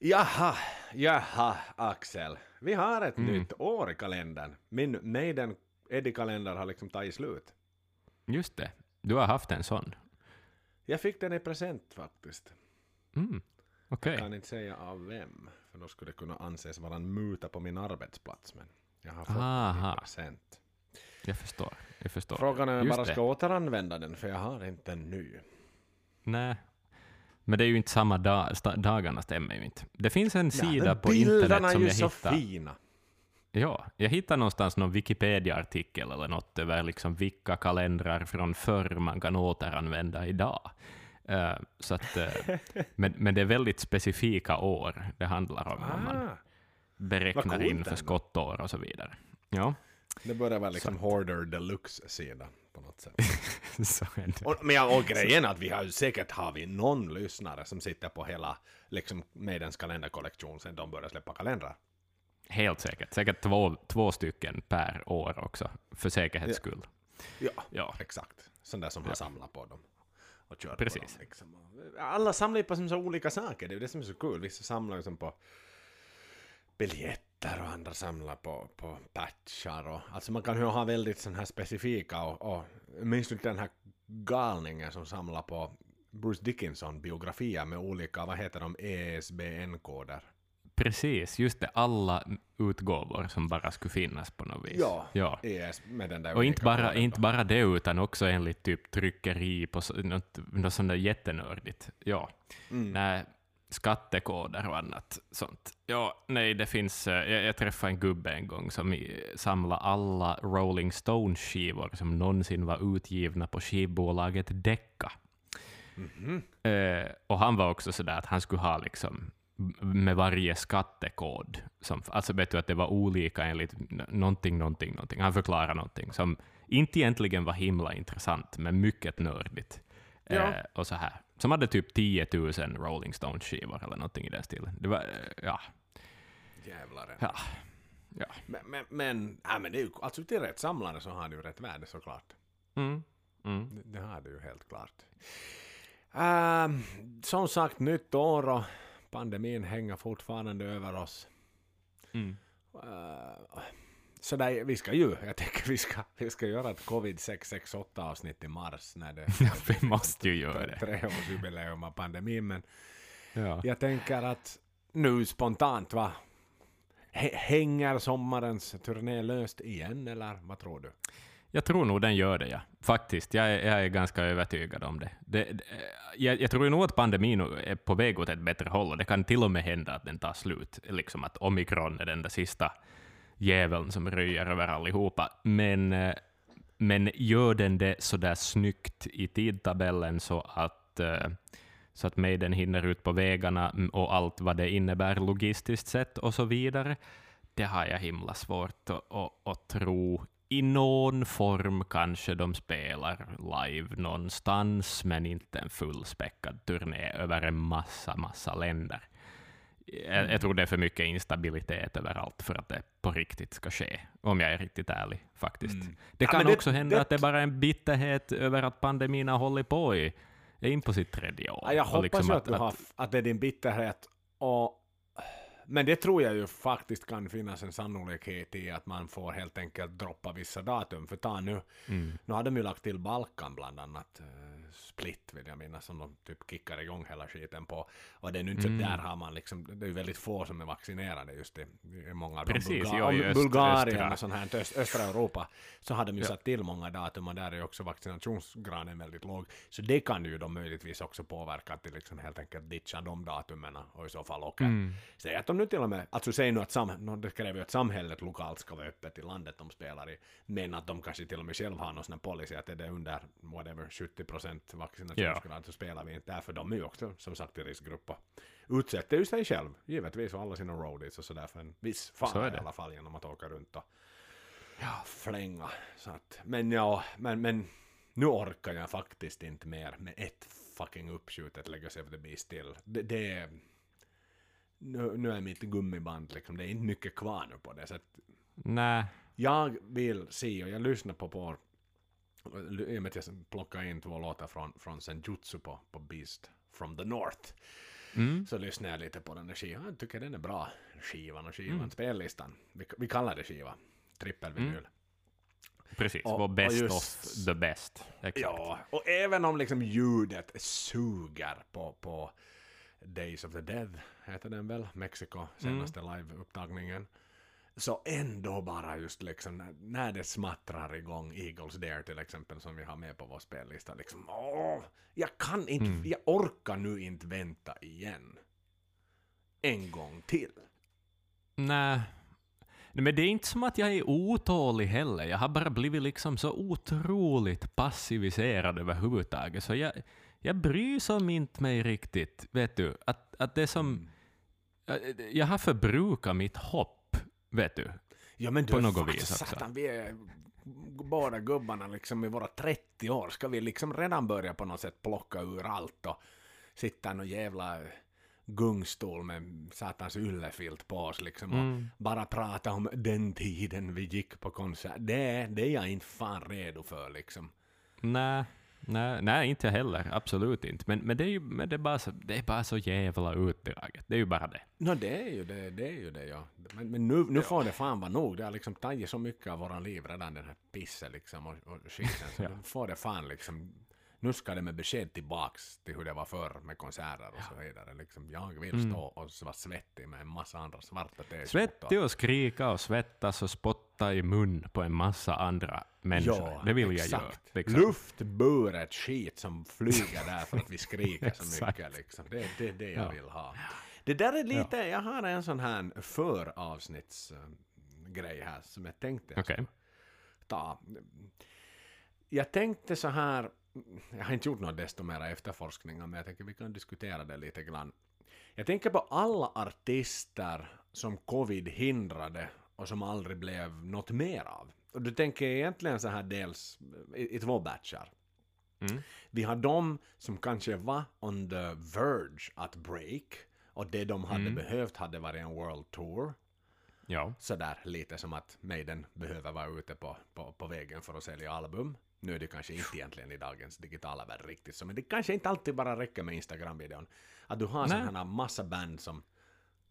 Jaha, jaha, Axel. Vi har ett nytt år i kalendern. Min Maiden Eddie-kalender har liksom tagit slut. Just det. Du har haft en sån. Jag fick den i present faktiskt. Mm. Okej. Jag kan inte säga av vem, för då skulle det kunna anses vara en muta på min arbetsplats. Men jag har fått den Aha. i present. Jag förstår. Jag förstår. Frågan är om jag bara det. ska återanvända den, för jag har inte en ny. Nej. Men det är ju inte samma dag, dagarna stämmer ju inte. Det finns en sida men på bilderna internet är som ju jag så hittade. fina. Ja, jag hittade någonstans någon Wikipedia-artikel eller något över liksom vilka kalendrar från förr man kan återanvända idag. Eh, så att, eh, men, men det är väldigt specifika år det handlar om, om man Ah, beräknar in för skottår och så vidare. Ja, det börjar vara liksom Hoarder Deluxe-sida på något sätt. så är det. Och, men jag, och grejen att vi har ju säkert har vi någon lyssnare som sitter på hela liksom Maidens kalenderkollektion sen de började släppa kalendrar. Helt säkert. Säkert två, två stycken per år också, för säkerhets Ja. skull. Ja, Ja. exakt. Sån där som har samlat på dem. Och kört Precis. på dem. Liksom. Alla samlar ju på som så olika saker, det är det som är så kul. Vissa samlar ju som på biljetter och andra samlar på, på patchar. Och, alltså man kan ju ha väldigt sån här specifika och, och inte den här galningen som samlar på Bruce Dickinson-biografier med olika, vad heter de, ESBN-koder? Precis, just det. Alla utgåvor som bara skulle finnas på något vis. ja. ES med den där Och inte bara, koden inte bara det, utan också enligt typ tryckeri på något, något sånt där jättenördigt. Ja. Mm. Nej, skattekoder och annat sånt. Ja, nej, det finns... eh, Jag, jag träffade en gubbe en gång som samlade alla Rolling Stones-skivor som någonsin var utgivna på skivbolaget Decca. Mhm. Eh, och han var också sådär att han skulle ha liksom med varje skattekod. Som, alltså vet du att det var olika enligt någonting, någonting, någonting. Han förklarade någonting som inte egentligen var himla intressant, men mycket nördigt. Ja. Eh, och så här. Som hade typ 10 000 Rolling Stones-skivor eller någonting i den stilen. Det var, eh, ja, Jävlar. ja, ja. Men, men, men, ja, men det är ju, alltså till rätt samlare så har det ju rätt värde såklart. Mm. Mm. Det, det har det ju helt klart. Ehm, som sagt, nytt år och pandemin hänger fortfarande över oss. Mm. Uh, så där, vi ska ju, jag tänker vi ska, vi ska göra ett covid 668 avsnitt i mars när det vi måste ju göra det. treårsjubileum av pandemin. Men Ja. jag tänker att nu spontant va, hänger sommarens turné löst igen eller vad tror du? Jag tror nog den gör det, ja. Faktiskt. Jag är, jag är ganska övertygad om det. det, det jag, jag tror nog att pandemin är på väg åt ett bättre håll, och det kan till och med hända att den tar slut. Liksom att omikron är den där sista Djävulen som röjer över allihopa. Men, eh, men gör den det så där snyggt i tidtabellen så att, eh, så att Maiden hinner ut på vägarna och allt vad det innebär logistiskt sett och så vidare, det har jag himla svårt att, att, att tro. I någon form kanske de spelar live någonstans, men inte en fullspäckad turné över en massa, massa länder. Jag, jag tror det är för mycket instabilitet överallt för att det på riktigt ska ske, om jag är riktigt ärlig faktiskt. Mm. Det Ja, kan men det- också hända det- att det bara är en bitterhet över att pandemin har hållit på i, är in på sitt tredje år. Ja, jag Och hoppas liksom ju att, du har, att det är din bitterhet. Och, men det tror jag ju faktiskt kan finnas en sannolikhet i att man får helt enkelt droppa vissa datum. För ta nu, Mm. nu har de ju lagt till Balkan bland annat. eh, Split vill jag minnas som de typ kickar igång hela skiten på. Och det är nu inte Mm. där har man liksom, det är ju väldigt få som är vaccinerade just i, i många av de Precis, Bulga- ja, i om öst- Bulgarien östra. och sånt här, öst, östra Europa, så hade de ju Ja. satt till många datum och där är ju också vaccinationsgraden väldigt låg. Så det kan ju då möjligtvis också påverka att de liksom helt enkelt ditchar de datumen och i så fall åker. Mm. Säg att de nu till och med, alltså säg nu att sam, no, det kräver ju att samhället lokalt ska vara öppet i landet de spelar i, men att de kanske till och med själv har någon sån här policy att är det under whatever 70% vaccinationsgrad så spelar vi inte där, för de är ju också som sagt i riskgrupp och utsätter ju sig själv, givetvis och alla sina roadies och sådär för en viss fara i alla fall genom att åka runt och ja, flänga. Så att, men ja, men, men nu orkar jag faktiskt inte mer med ett fucking uppskjutet Legacy of the Beast still. Det, det. Nu, nu är mitt gummiband liksom, det är inte mycket kvar nu på det. Så att Nej, jag vill se, och jag lyssnar på på i och med att jag plockade in två låtar från, från Senjutsu på, på Beast from the North. Mm. så lyssnade jag lite på den där skivan. Jag tycker den är bra, skivan och skivan, Mm. spellistan. Vi, vi kallar det skiva, trippelvinyl. Precis, Och- vår best just- of the best. Exakt. Ja, och även om liksom ljudet suger på, på Days of the Dead, heter den väl, Mexiko, senaste liveupptagningen. Så ändå bara just liksom när, det smattrar igång Eagles Dare till exempel som vi har med på vår spellista. Liksom, åh, jag kan inte, jag orkar nu inte vänta igen. En gång till. Nej. Men det är inte som att jag är otålig heller. Jag har bara blivit liksom så otroligt passiviserad överhuvudtaget. Så jag, jag bryr som inte mig riktigt. Vet du, att, att det som... Jag har förbrukat mitt hopp, vet du. Ja men du, På något vis också. Satan, vi är båda gubbarna liksom i våra 30 år. Ska vi liksom redan börja på något sätt plocka ur allt och sitta i någon jävla gungstol med satans yllefilt på oss liksom och Mm. bara prata om den tiden vi gick på konsert. Det, det är jag inte fan redo för liksom. Nej, nej, nej inte jag heller. Absolut inte. Men, men, det, är ju, men det, är bara så, det är bara så jävla utdraget. Det är ju bara det. Nå det är ju det, det är ju det ja. Men, men nu, nu får det fan vara nog. Det har liksom tagit så mycket av våra liv redan den här pissen liksom och, och skiten. Så Ja. nu får det fan liksom. Nu ska det med besked tillbaks till hur det var förr med konserter och så vidare. Liksom, jag vill stå och vara svettig med en massa andra svarta t-skjortor. Svettig och skrika och svettas och spotta i mun på en massa andra människor. det vill jag göra. exakt. liksom. Luftburet skit som flyger där för att vi skriker så Exakt. mycket. Liksom. Det är det, det jag Ja. vill ha. Det där är lite, jag har en sån här föravsnittsgrej här som jag tänkte skulle ta. Jag tänkte så här, jag har inte gjort något desto mera efterforskningar men jag tänker vi kan diskutera det lite grann. Jag tänker på alla artister som covid hindrade och som aldrig blev något mer av. Och du tänker egentligen så här dels i, i två batchar. Mm. Vi har de som kanske var on the verge att break och det de hade behövt hade varit en world tour. Ja. Sådär lite som att Maiden behöver vara ute på, på, på vägen för att sälja album. Nu är det kanske inte egentligen i dagens digitala värld riktigt så, men det kanske inte alltid bara räcker med Instagram-videon. Att du har sådana massa band som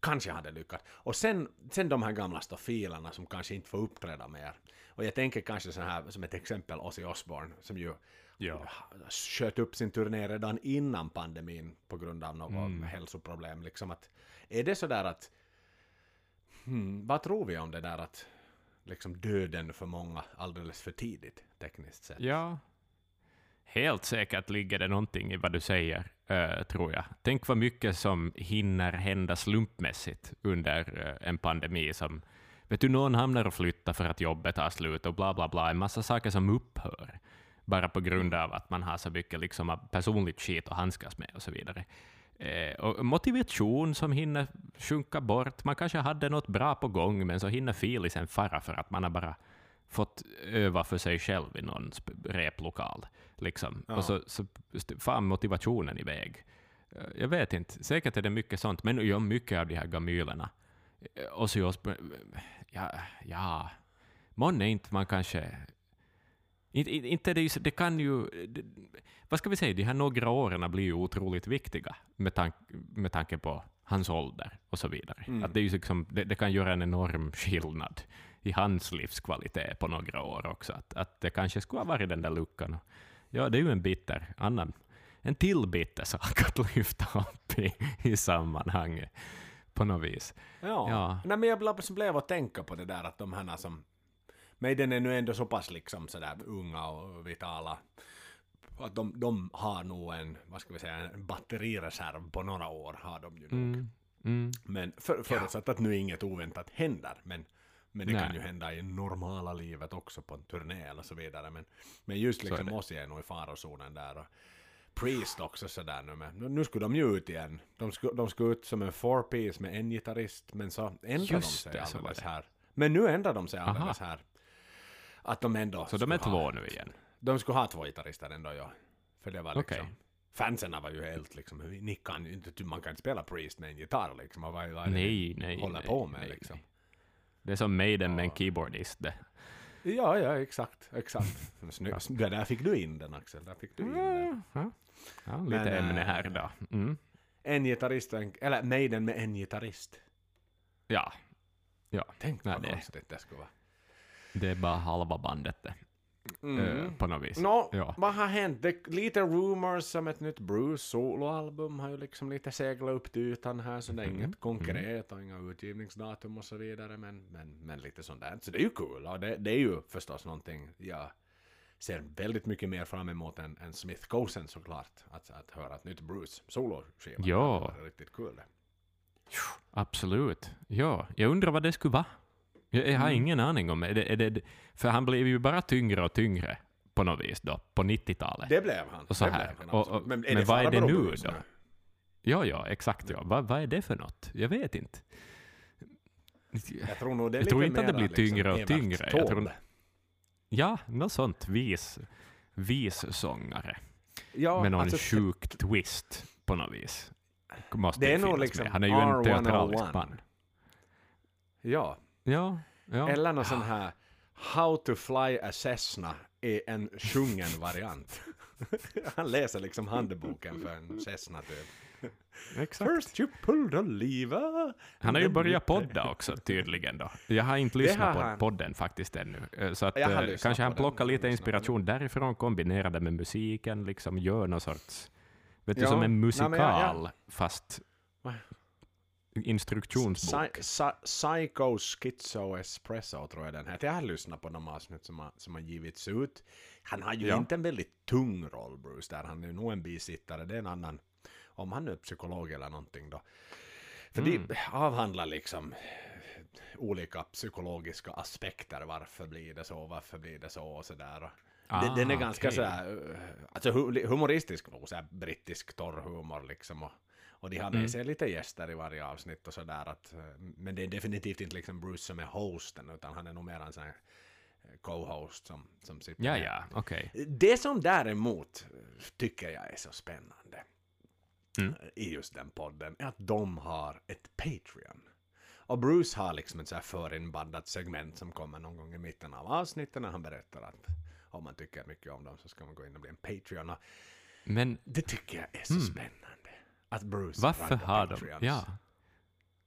kanske hade lyckats. Och sen, sen de här gamla stofilerna som kanske inte får uppträda mer. Och jag tänker kanske så här som ett exempel Ozzy Osbourne som ju Ja. sköt upp sin turné redan innan pandemin på grund av något Mm. hälsoproblem. Liksom att, är det så där att hmm, vad tror vi om det där att liksom döden för många alldeles för tidigt tekniskt sett? Ja. Helt säkert ligger det någonting i vad du säger, eh, tror jag. Tänk vad mycket som hinner hända slumpmässigt under eh, en pandemi. Som, vet du, någon hamnar och flyttar för att jobbet tar slut och bla bla bla. En massa saker som upphör. Bara på grund av att man har så mycket liksom, personligt skit att handskas med och så vidare. Eh, och motivation som hinner sjunka bort. Man kanske hade något bra på gång, men så hinner filisen fara för att man har bara fått öva för sig själv i någon replokal. Liksom. Ja. Och så, så fan motivationen iväg. Eh, Jag vet inte, säkert är det mycket sånt, men ja, mycket av de här gamylerna. Eh, Och så just, ja, ja, månne inte man kanske... Inte, inte- det, det kan ju... Det, vad ska vi säga, de här några åren blir ju otroligt viktiga med, tank, med tanke på hans ålder och så vidare. Mm. Att det, är ju liksom, det, det kan göra en enorm skillnad i hans livskvalitet på några år också. Att, att det kanske skulle ha varit den där luckan. Ja, det är ju en bitter, annan, en till bitter sak att lyfta upp i, i sammanhanget på något vis. Ja. Ja. Nej, men jag blev, så blev att tänka på det där att de här som... Maiden är nu ändå så pass liksom sådär unga och vitala. Att de, de har nog en, vad ska vi säga, en batterireserv på några år har de ju nog. Mm. Mm. Men för, förutsatt att nu inget oväntat händer. Men, men det kan Nej. ju hända i normala livet också på en turné eller så vidare. Men, men just liksom. Ozzy är nog i farozonen där. Och Priest också sådär nu. Men nu skulle de ju ut igen. De skulle, de skulle ut som en four piece med en gitarrist. Men så ändrade de Just sig det, alldeles här. Men nu ändrar de sig alldeles här. Att de ändå Så de är ha- två nu igen? De skulle ha två gitarrister ändå ja. För det var liksom... Okej. Fansen var ju helt liksom, ni kan man kan inte spela Priest med en gitarr liksom. Vad, vad Nej, nej. håller nej, på med nej, liksom. nej. Det är som Maiden med en Ja. keyboardist. Det. Ja, ja, exakt, exakt. Snyggt. Det där fick du in den Axel, där fick du in den. Ja, ja. ja, lite Men, ämne äh, här idag. Mm. en gitarrist, en, eller Maiden med en gitarrist. Ja. Ja, Tänk vad det- konstigt det skulle vara. det är bara halva bandet det, eh, på något vis. Nå, Ja. vad har hänt? Det, lite rumors om ett nytt Bruce soloalbum har ju liksom lite seglat upp till ytan här, så det är Mhm, inget konkret och inga utgivningsdatum och så vidare, men, men, men lite sånt där. Så det är ju kul, och det, det är ju förstås någonting jag ser väldigt mycket mer fram emot än, än Smith Gosen såklart. Att, att höra ett nytt Bruce soloskiva. Ja. Det är riktigt kul det. Absolut. Ja, jag undrar vad det skulle vara. Jag, har Mm. ingen aning om. Är det, är det, för han blev ju bara tyngre och tyngre på något vis då, på 90-talet. Det blev han. Och så det här. blev han, Och- och- men det vad är det nu då? Ja, ja, exakt ja. Vad, vad är det för något? Jag vet inte. Jag tror nog det Jag tror inte att det blir tyngre och liksom Evert tyngre. Jag tror-. Ja, något sånt vis, vissångare. Ja, med någon alltså, sjuk twist på något vis. Måste Det är nog liksom. Han är ju en R101. teatralisk man. Ja, Ja, ja. eller någon sån här How to fly a Cessna är en sjungen variant. Han läser liksom handboken för en Cessna typ. Exakt. First you pull the lever. Han har ju börjat podda också tydligen då. Jag har inte lyssnat har på podden faktiskt ännu. Eh, Så att, eh, kanske han plockar lite inspiration därifrån, kombinerar det med musiken, liksom gör någon sorts, vet du, Ja, som en musikal, jag- jag- fast? Instruktionsbok. Psy- psy- Psycho Schizo Espresso tror jag den heter. Jag har lyssnat på de avsnitt som har, som har givits ut. Han har ju Ja. inte en väldigt tung roll, Bruce, där. Han är nog en bisittare. Det är en annan, om han nu är psykolog eller någonting då. För Mm. de avhandlar liksom olika psykologiska aspekter. Varför blir det så? Varför blir det så? Och sådär. Ah, den, är ganska okej. sådär, alltså hu- humoristisk nog, såhär brittisk torr humor liksom. Och, och de har med Mm. sig lite gäster i varje avsnitt och sådär. Att, eh, men det är definitivt inte liksom Bruce som är hosten, utan han är nog mer en sån här eh, co-host som, som sitter Ja, ja, okej. Det som däremot eh, tycker jag är så spännande Mm. i just den podden är att de har ett Patreon. Och Bruce har liksom ett så här förinbandat segment som kommer någon gång i mitten av avsnitten när han berättar att om man tycker mycket om dem så ska man gå in och bli en Patreon. Men det tycker jag är så Mm. spännande. Att Bruce varför har de... Patreons. Ja.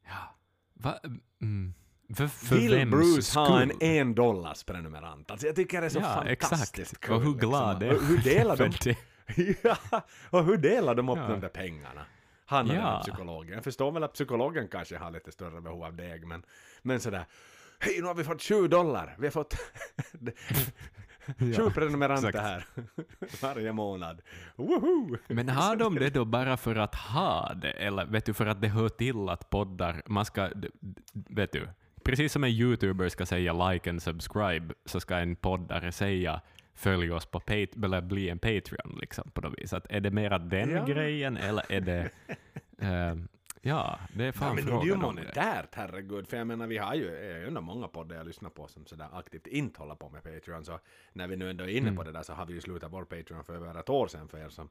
Ja. Va, mm. För, för Vill Bruce ha en skull? en dollars prenumerant? Alltså jag tycker det är så Ja, fantastiskt exakt. kul. Och hur glad liksom. är Hur delar de det? ja, och hur delar de upp Ja. de där pengarna? Han och Ja. psykologen. Jag förstår väl att psykologen kanske har lite större behov av deg, men, men sådär Hej, nu har vi fått 20 dollar! Vi har fått 20 prenumeranter exakt. här varje månad. Woho! Men har de det då bara för att ha det, eller vet du, för att det hör till att poddar, man ska, vet du, precis som en youtuber ska säga like and subscribe, så ska en poddare säga följ oss på Pat- eller bli en Patreon, liksom, på något vis. Att är det mera den Ja. grejen, eller är det... ehm, ja, det är Ja, fan men det är ju frågan monetärt, herregud. För jag menar, vi har ju, är ju ändå många poddar jag lyssnar på som sådär aktivt inte håller på med Patreon. Så när vi nu ändå är inne Mm. på det där så har vi ju slutat vår Patreon för över ett år sedan för er som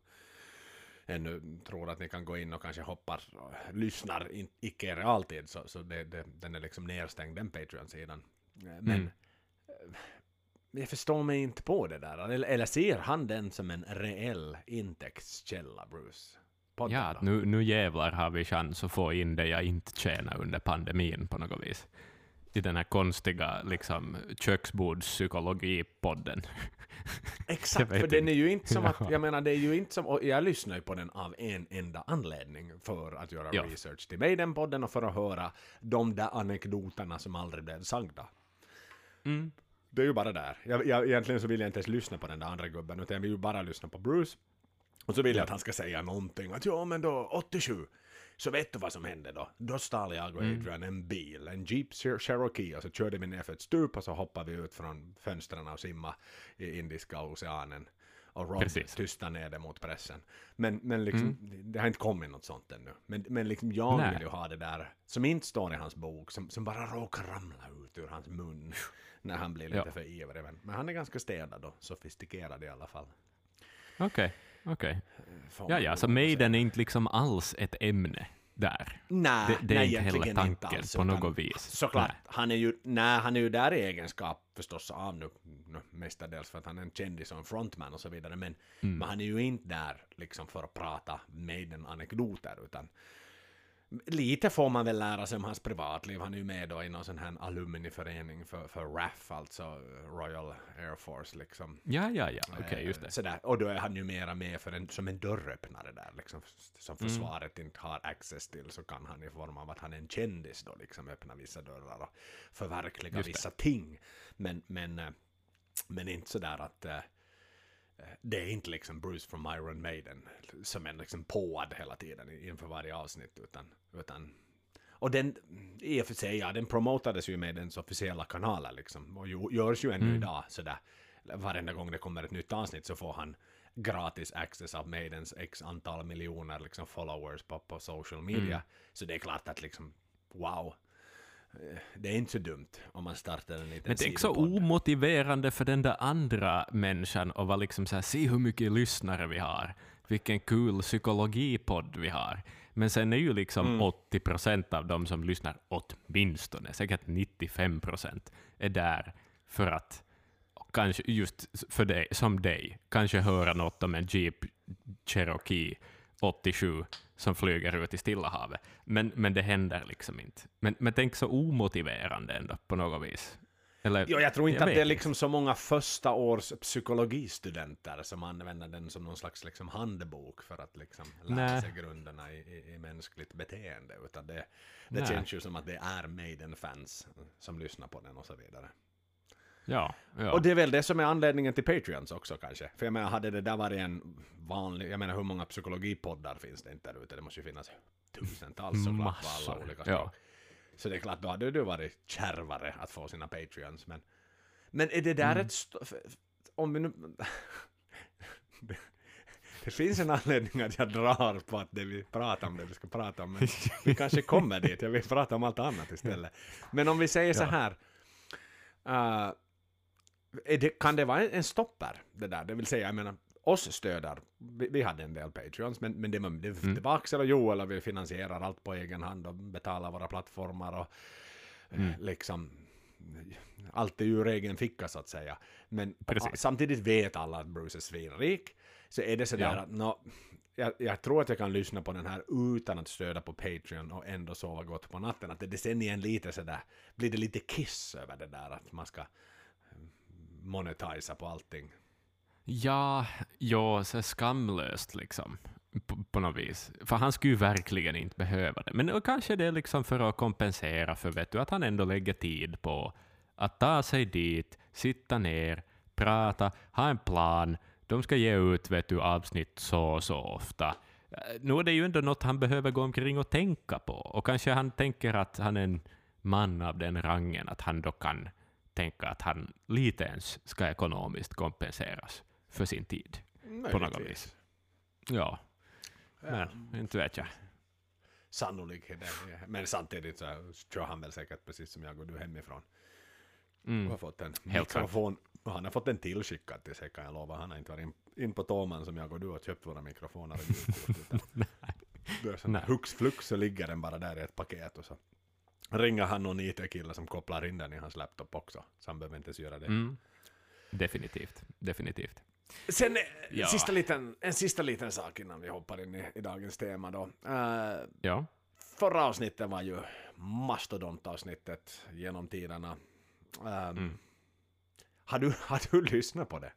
ännu tror att ni kan gå in och kanske hoppar och lyssnar in, icke i realtid. Så, så det, det, den är liksom nedstängd, den Patreon-sidan. Men Mm. eh, jag förstår mig inte på det där. Eller, eller ser han den som en reell intäktskälla, Bruce? Podden Ja, att nu, nu jävlar har vi chans att få in det jag inte tjänar under pandemin på något vis. I den här konstiga liksom, köksbordspsykologipodden. Exakt, för den är ju inte som att, Ja. jag menar det är ju inte som, och jag lyssnar ju på den av en enda anledning för att göra Ja. research till mig den podden och för att höra de där anekdoterna som aldrig blev sagda. Mm. Det är ju bara där. Jag, jag, egentligen så vill jag inte ens lyssna på den där andra gubben, utan jag vill ju bara lyssna på Bruce. Och så vill jag att han ska säga någonting, att ja men då 87, så vet du vad som hände då? Då stal jag och Mm. Adrian en bil, en Jeep Cher- Cherokee, och så körde vi ner för ett stup och så hoppade vi ut från fönstren och simma i Indiska oceanen. Och Rob Precis. tystade ner det mot pressen. Men, men liksom, det har inte kommit något sånt ännu. Men, men liksom jag Nej. vill ju ha det där, som inte står i hans bok, som, som bara råkar ramla ut ur hans mun när han blir lite Ja. för ivrig. Men, men han är ganska städad och sofistikerad i alla fall. Okej, okej. Får Ja, ja, så Maiden är inte liksom alls ett ämne. där. Nej, det, det är nej, inte heller tanken alls, på något vis. Såklart, Nej. han är, ju, nej, han är ju där i egenskap förstås av nu, nu mestadels för att han är en kändis och en frontman och så vidare, men, Mm. men han är ju inte där liksom för att prata Maiden-anekdoter, utan lite får man väl lära sig om hans privatliv. Han är ju med då i någon sån här alumniförening för, för RAF, alltså Royal Air Force liksom. Ja, ja, ja, okej, just det. Eh, Sådär. Och då är han ju mera med för en, som en dörröppnare där, liksom, som Mm. försvaret inte har access till, så kan han i form av att han är en kändis då liksom öppna vissa dörrar och förverkliga vissa ting. Men, men, eh, men inte sådär att eh, det är inte liksom Bruce från Iron Maiden som är liksom påad hela tiden inför varje avsnitt, utan, utan och den, i och för sig, ja, den promotades ju med dens officiella kanaler liksom, och görs ju ännu Mm. idag sådär. Varenda gång det kommer ett nytt avsnitt så får han gratis access av Maidens x antal miljoner liksom followers på, på social media. Mm. Så det är klart att liksom, wow. Eh, Det är inte så dumt om man startar en liten Men det är så omotiverande för den där andra människan att vara liksom så här, se hur mycket lyssnare vi har, vilken kul psykologipodd vi har. Men sen är ju liksom Mm. 80 procent av de som lyssnar, åtminstone, säkert 95 procent, är där för att kanske just för dig, som dig, kanske höra något om en Jeep Cherokee 87 som flyger ut i Stilla havet. Men, men det händer liksom inte. Men, men tänk så omotiverande ändå på något vis. Eller, Jo, jag tror inte att vet det är liksom så många första års psykologistudenter som använder den som någon slags liksom handbok för att liksom lära Nej. sig grunderna i, i, i mänskligt beteende. Utan det, det Nej. känns ju som att det är Maiden-fans som lyssnar på den och så vidare. Ja, ja. Och det är väl det som är anledningen till Patreons också kanske. För jag menar, hade det där varit en vanlig, jag menar hur många psykologipoddar finns det inte där ute? Det måste ju finnas tusentals såklart på alla olika ja. Så det är klart, då hade det varit kärvare att få sina Patreons. Men, men är det där Mm. ett... Om vi nu... det, det finns en anledning att jag drar på att det vi pratar om, det vi ska prata om. Men vi kanske kommer dit, jag vill prata om allt annat istället. Men om vi säger så här. eh, det, kan det vara en stopper, det där? Det vill säga, jag menar, oss stöder, vi, vi hade en del Patreons, men, men det, var- det, Mm. det var Axel och Joel och vi finansierar allt på egen hand och betalar våra plattformar och eh, Mm. liksom allt är ur egen ficka så att säga. Men Precis. samtidigt vet alla att Bruce är svinrik. Så är det sådär Ja. att nå, jag, jag tror att jag kan lyssna på den här utan att stödja på Patreon och ändå sova gott på natten. Att det, det sen igen lite sådär, blir det lite kiss över det där att man ska monetisa på allting. Ja, ja, så skamlöst liksom. På, på något vis. För han skulle ju verkligen inte behöva det. Men kanske det är liksom för att kompensera för vet du, att han ändå lägger tid på att ta sig dit, sitta ner, prata, ha en plan. De ska ge ut vet du, avsnitt så och så ofta. Eh, nu är det ju ändå något han behöver gå omkring och tänka på. Och kanske han tänker att han är en man av den rangen, att han då kan tänka att han lite ens ska ekonomiskt kompenseras för sin tid. På något Möjligtvis. vis. Ja, Ja. men inte vet jag. Sannolikheten. Men samtidigt så kör han väl säkert precis som jag och du hemifrån. Och Mm. har fått en Helt mikrofon. Och han har fått en tillskickad till sig kan jag lova. Han har inte varit in, in på Toman som jag och du och köpt våra mikrofoner och ljudkort. utan Det är sån hux flux så ligger den bara där i ett paket och så ringer han någon IT-kille som kopplar in den i hans laptop också. Så han behöver inte ens göra det. Mm. Definitivt, definitivt. Sen eh, Ja. sista liten, en sista liten sak innan vi hoppar in i, i dagens tema då. Eh, Ja. förra avsnittet var ju mastodontavsnittet genom tiderna. Um, Mm. har, du, har du lyssnat på det?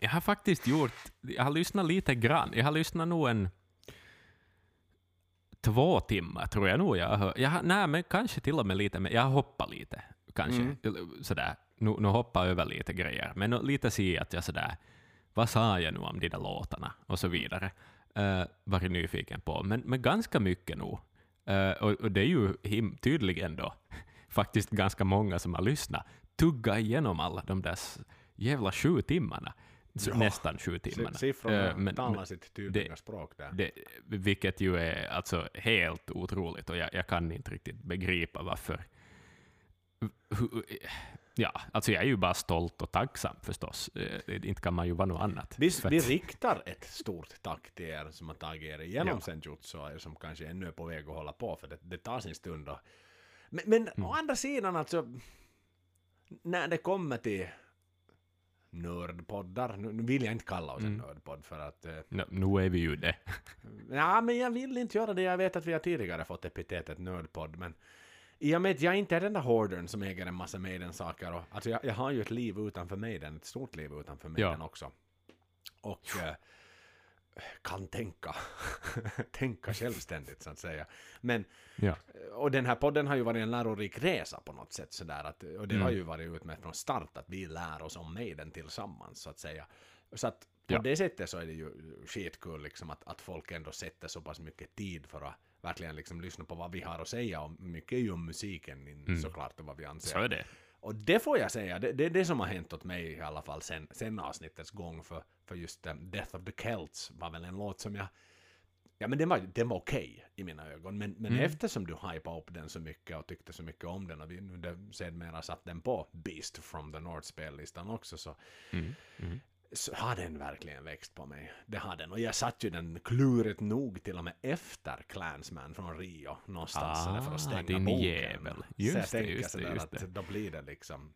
Jag har faktiskt gjort, jag har lyssnat lite grann. Jag har lyssnat nog en två timmar tror jag nog jag har. Jag nej, men kanske till och med lite, men jag har hoppat lite. Kanske Mm. sådär. Nu, nu hoppar jag över lite grejer, men lite se att jag sådär, vad sa jag nu om de där låtarna och så vidare. Uh, varit nyfiken på, men, men ganska mycket nog. Eh, och, och det är ju him, tydligen då faktiskt ganska många som har lyssnat, tugga igenom alla de där jävla sju timmarna. Ja. Nästan sju timmarna. Siffrorna men- talar men- sitt tydliga språk där. det, vilket ju är alltså helt otroligt och jag, jag kan inte riktigt begripa varför. Ja, alltså jag är ju bara stolt och tacksam förstås. Inte kan man ju vara något annat. Vi, vi riktar ett stort tack till er som har tagit er igenom Ja. senjutsu och er som kanske ännu är på väg att hålla på, för det, det tar sin stund. Och, men men Mm. å andra sidan alltså, när det kommer till nördpoddar, nu, vill jag inte kalla oss en Mm. nördpodd för att eh, Nå, nu är vi ju det. Ja, men jag vill inte göra det. Jag vet att vi har tidigare fått epitetet nördpodd, men i och med att jag inte är den där hoardern som äger en massa Maiden-saker. Och, alltså jag, jag har ju ett liv utanför Maiden, ett stort liv utanför Maiden Ja. också. Och eh, kan tänka. tänka självständigt så att säga. Men, Ja. och den här podden har ju varit en lärorik resa på något sätt sådär. Att, och det Mm. har ju varit ut med från start att vi lär oss om Maiden tillsammans så att säga. Så att på Ja. det sättet så är det ju skitkul liksom att, att folk ändå sätter så pass mycket tid för att verkligen liksom lyssna på vad vi har att säga. Och mycket är ju om musiken in, såklart och vad vi anser. Så är det. Och det får jag säga, det, det är det som har hänt åt mig i alla fall sen, sen avsnittets gång. För, för just um, Death of the Celts var väl en låt som jag... Ja men den var, den var okej i mina ögon. Men, men Mm. eftersom du hypade upp den så mycket och tyckte så mycket om den och vi nu sedermera satt den på Beast from the North spellistan också så, Mm. Mm. Så har den verkligen växt på mig. Det har den. Och jag satt ju den klurigt nog till och med efter Clansman från Rio någonstans Ah, för att stänga din boken. jävel. så Just jag det, tänker just det, sådär just det. att då blir det liksom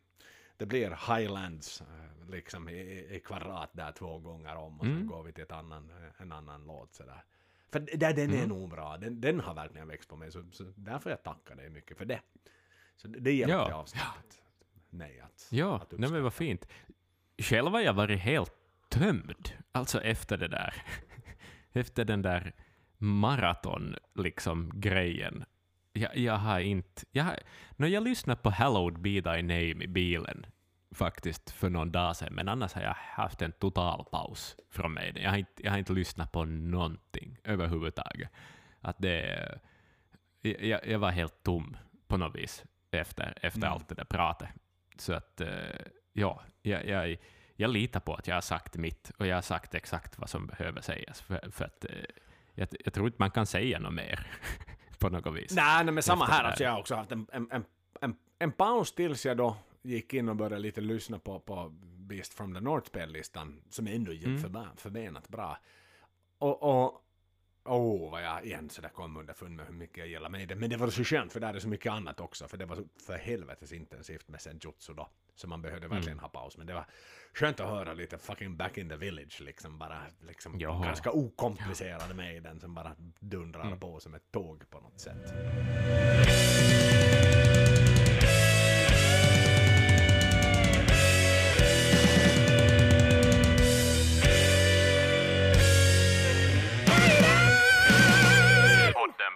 det blir Highlands eh, liksom i, i kvadrat där två gånger om och sen Mm. går vi till ett annan, en annan låt sådär. För där, den är Mm. nog bra. Den, den har verkligen växt på mig så, så därför jag tackar dig mycket för det. Så det, det hjälpte Ja. avsnittet mig att, Ja, att nej, men vad fint. Själv har jag varit helt tömd, alltså efter det där. efter den där maraton, liksom, grejen. Jag, jag har inte... Jag, har, när jag lyssnade på Hallowed Be Thy Name i bilen, faktiskt för någon dag sedan, men annars har jag haft en total paus från mig. Jag har inte, jag har inte lyssnat på någonting överhuvudtaget. Att det... Jag, jag var helt tom på något vis efter, efter Mm. allt det där pratet. Så att, eh, ja, jag, jag, jag litar på att jag har sagt mitt och jag har sagt exakt vad som behöver sägas. För, för att, eh, jag, jag tror inte man kan säga något mer på något vis. Nej, nej men samma här. Alltså, jag har också haft en, en, en, en, en paus tills jag då gick in och började lite lyssna på, på Beast from the North spellistan som ändå gick Mm. förbenat bra. Och, och Åh, vad jag igen sådär kom underfund med hur mycket jag gillar Maiden. Men det var så skönt för där är så mycket annat också. För det var så för helvetes intensivt med senjutsu då. Så man behövde Mm. verkligen ha paus. Men det var skönt att höra lite fucking back in the village. Liksom bara liksom Jaha. ganska okomplicerade Maiden som bara dundrar Mm. på som ett tåg på något sätt.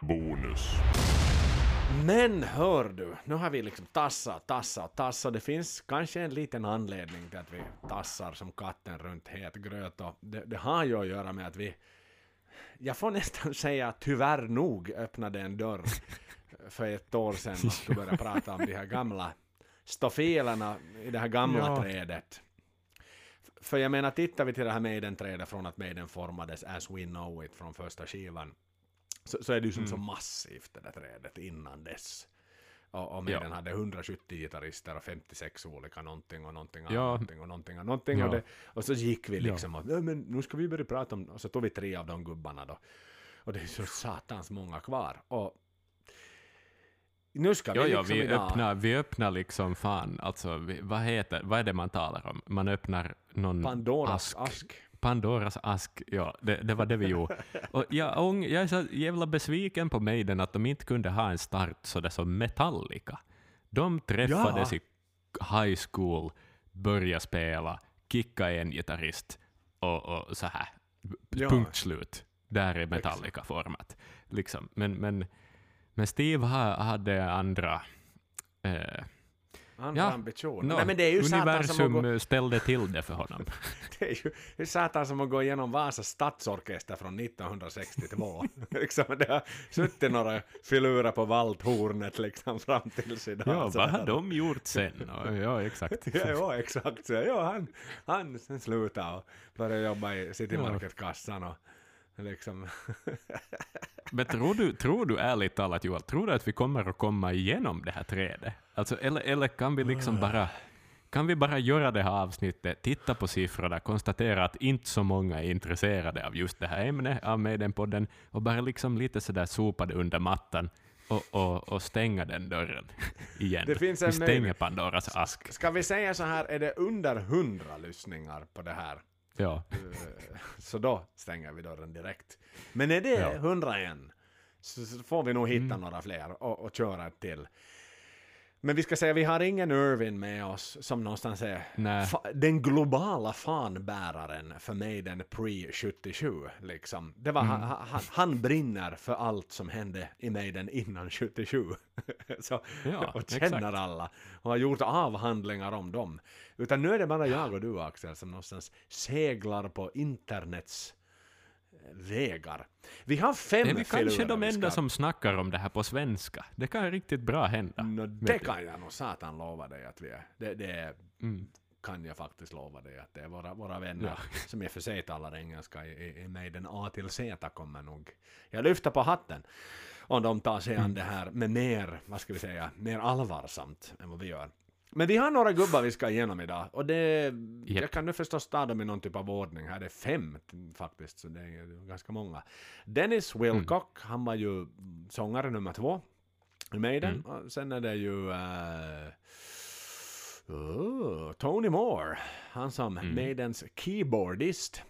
Bonus. Men hör du, nu har vi liksom tassat, tassat, tassat. Det finns kanske en liten anledning till att vi tassar som katten runt het gröt. Och det, det har ju att göra med att vi, jag får nästan säga tyvärr nog öppnade en dörr för ett år sedan och skulle börja prata om de här gamla stofilerna i det här gamla Ja. trädet. För jag menar, tittar vi till det här Maiden-trädet från att Maiden formades as we know it från första skivan så, så är det ju som så massivt det där trädet innan dess. Och, och Maiden Ja. hade 170 gitarrister och 56 olika någonting och någonting och Ja. någonting och någonting och någonting. Ja. Och, det, och så gick vi Ja. liksom och "Nej, men nu ska vi börja prata om, och så tog vi tre av de gubbarna då. Och det är så satans många kvar. Och nu ska Jo, vi jo, liksom vi, idag... öppnar, vi öppnar liksom fan, alltså, vi, vad heter, vad är det man talar om? Man öppnar någon Pandoras ask. ask. Pandoras ask, ja, det, det var det vi gjorde. Och jag, ång- jag är så jävla besviken på Maiden att de inte kunde ha en start så det som Metallica. De träffades Ja. i high school, började spela, kicka en gitarrist och, och så här. Ja. Punkt slut. Där är Metallica format. Liksom. Men, men, men Steve ha, hade andra eh, Andra Ja, ambitioner. nå, Nej men det är ju universum gå, ställde till det för honom. det är ju det är satan som att gå igenom Vasas stadsorkester från 1962. liksom, det har suttit några filurer på valthornet liksom fram tills idag. Ja, vad har de gjort sen? Ja, exakt. Ja, ja, exakt. Så, ja, han, han sen slutade och började jobba i City Ja. Market-kassan och liksom... Men tror du, tror du ärligt talat Joel, tror du att vi kommer att komma igenom det här trädet? Alltså, eller, eller kan vi liksom bara kan vi bara göra det här avsnittet, titta på siffrorna, konstatera att inte så många är intresserade av just det här ämnet av Maiden-podden och bara liksom lite sådär sopa det under mattan och, och, och stänga den dörren igen. Det finns en vi stänger. Pandoras ask. Ska vi säga så här, är det under 100 lyssningar på det här, Ja. eh, så då stänger vi dörren direkt. Men är det Ja. 101 så, får vi nog hitta Mm. några fler och, och köra ett till. Men vi ska säga, vi har ingen Irvin med oss som någonstans är den globala fanbäraren för Maiden pre-77. Liksom. Det var, Mm. han, han, han brinner för allt som hände i Maiden innan 77. så, Ja, och känner exakt. alla och har gjort avhandlingar om dem. Utan nu är det bara jag och du Axel som någonstans seglar på internets eh, vägar. Vi har fem Är vi kanske de enda ska- som snackar om det här på svenska? Det kan riktigt bra hända. Nå, det kan jag nog satan lova dig att vi är. Det, det Mm. kan jag faktiskt lova dig att det är våra, våra vänner som i och för sig talar engelska i, i, Maiden A till Z kommer nog. Jag lyfter på hatten om de tar sig Mm. an det här med mer, vad ska vi säga, mer allvarsamt än vad vi gör. Men vi har några gubbar vi ska igenom idag och det, jag Japp. kan nu förstås ta dem i någon typ av ordning här. Det är fem faktiskt, så det är ganska många. Dennis Wilcock, han var ju sångare nummer två i Maiden. Och sen är det ju eh, oh, Tony Moore, han som Maidens keyboardist,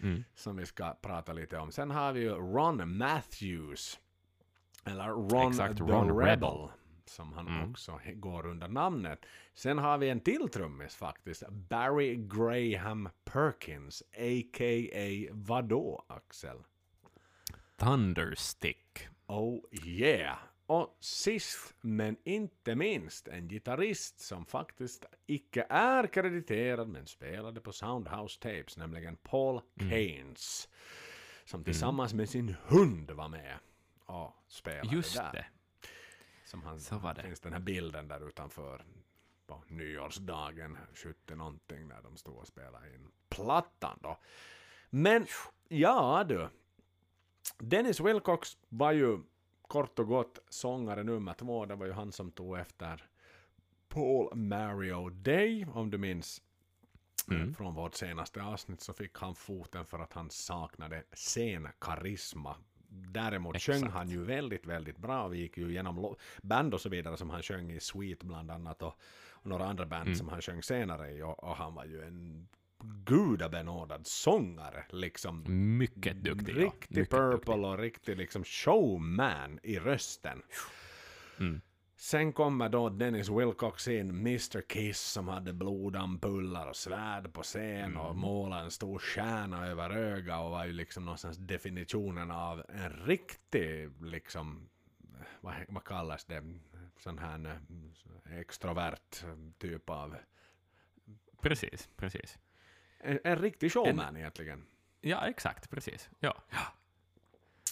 Mm. som vi ska prata lite om. Sen har vi ju Ron Matthews, eller Ron Exakt, the Ron Rebel, Rebel. Som han Mm. också går under namnet. Sen har vi en till trummis faktiskt, Barry Graham Perkins, a.k.a. vadå Axel? Thunderstick. Oh yeah! Och sist men inte minst en gitarrist som faktiskt icke är krediterad men spelade på Soundhouse Tapes, nämligen Paul Keynes. Som tillsammans med sin hund var med och spelade Just där. det. Som han, Så var det. finns den här bilden där utanför på nyårsdagen 70 någonting när de stod och spelade in plattan då. Men ja du. Dennis Wilcox var ju kort och gott sångare nummer två. Det var ju han som tog efter Paul Mario Day, om du minns. Mm. Från vårt senaste avsnitt så fick han foten för att han saknade scenkarisma. Däremot Exakt. sjöng han ju väldigt, väldigt bra. Vi gick ju igenom band och så vidare som han sjöng i Sweet bland annat och, och några andra band Mm. som han sjöng senare i och, och han var ju en gudabenådad sångare liksom. Mycket duktig. ja. Riktig Mycket Purple duktig. och riktig liksom showman i rösten. Mm. Sen kommer då Dennis Wilcox in, Mr Kiss som hade blodampullar och svärd på scen och Mm. målade en stor stjärna över ögat och var ju liksom någonstans definitionen av en riktig liksom vad, vad kallas det, sån här eh, extrovert typ av Precis, precis. en, en riktig showman egentligen. Ja, exakt, precis. Ja.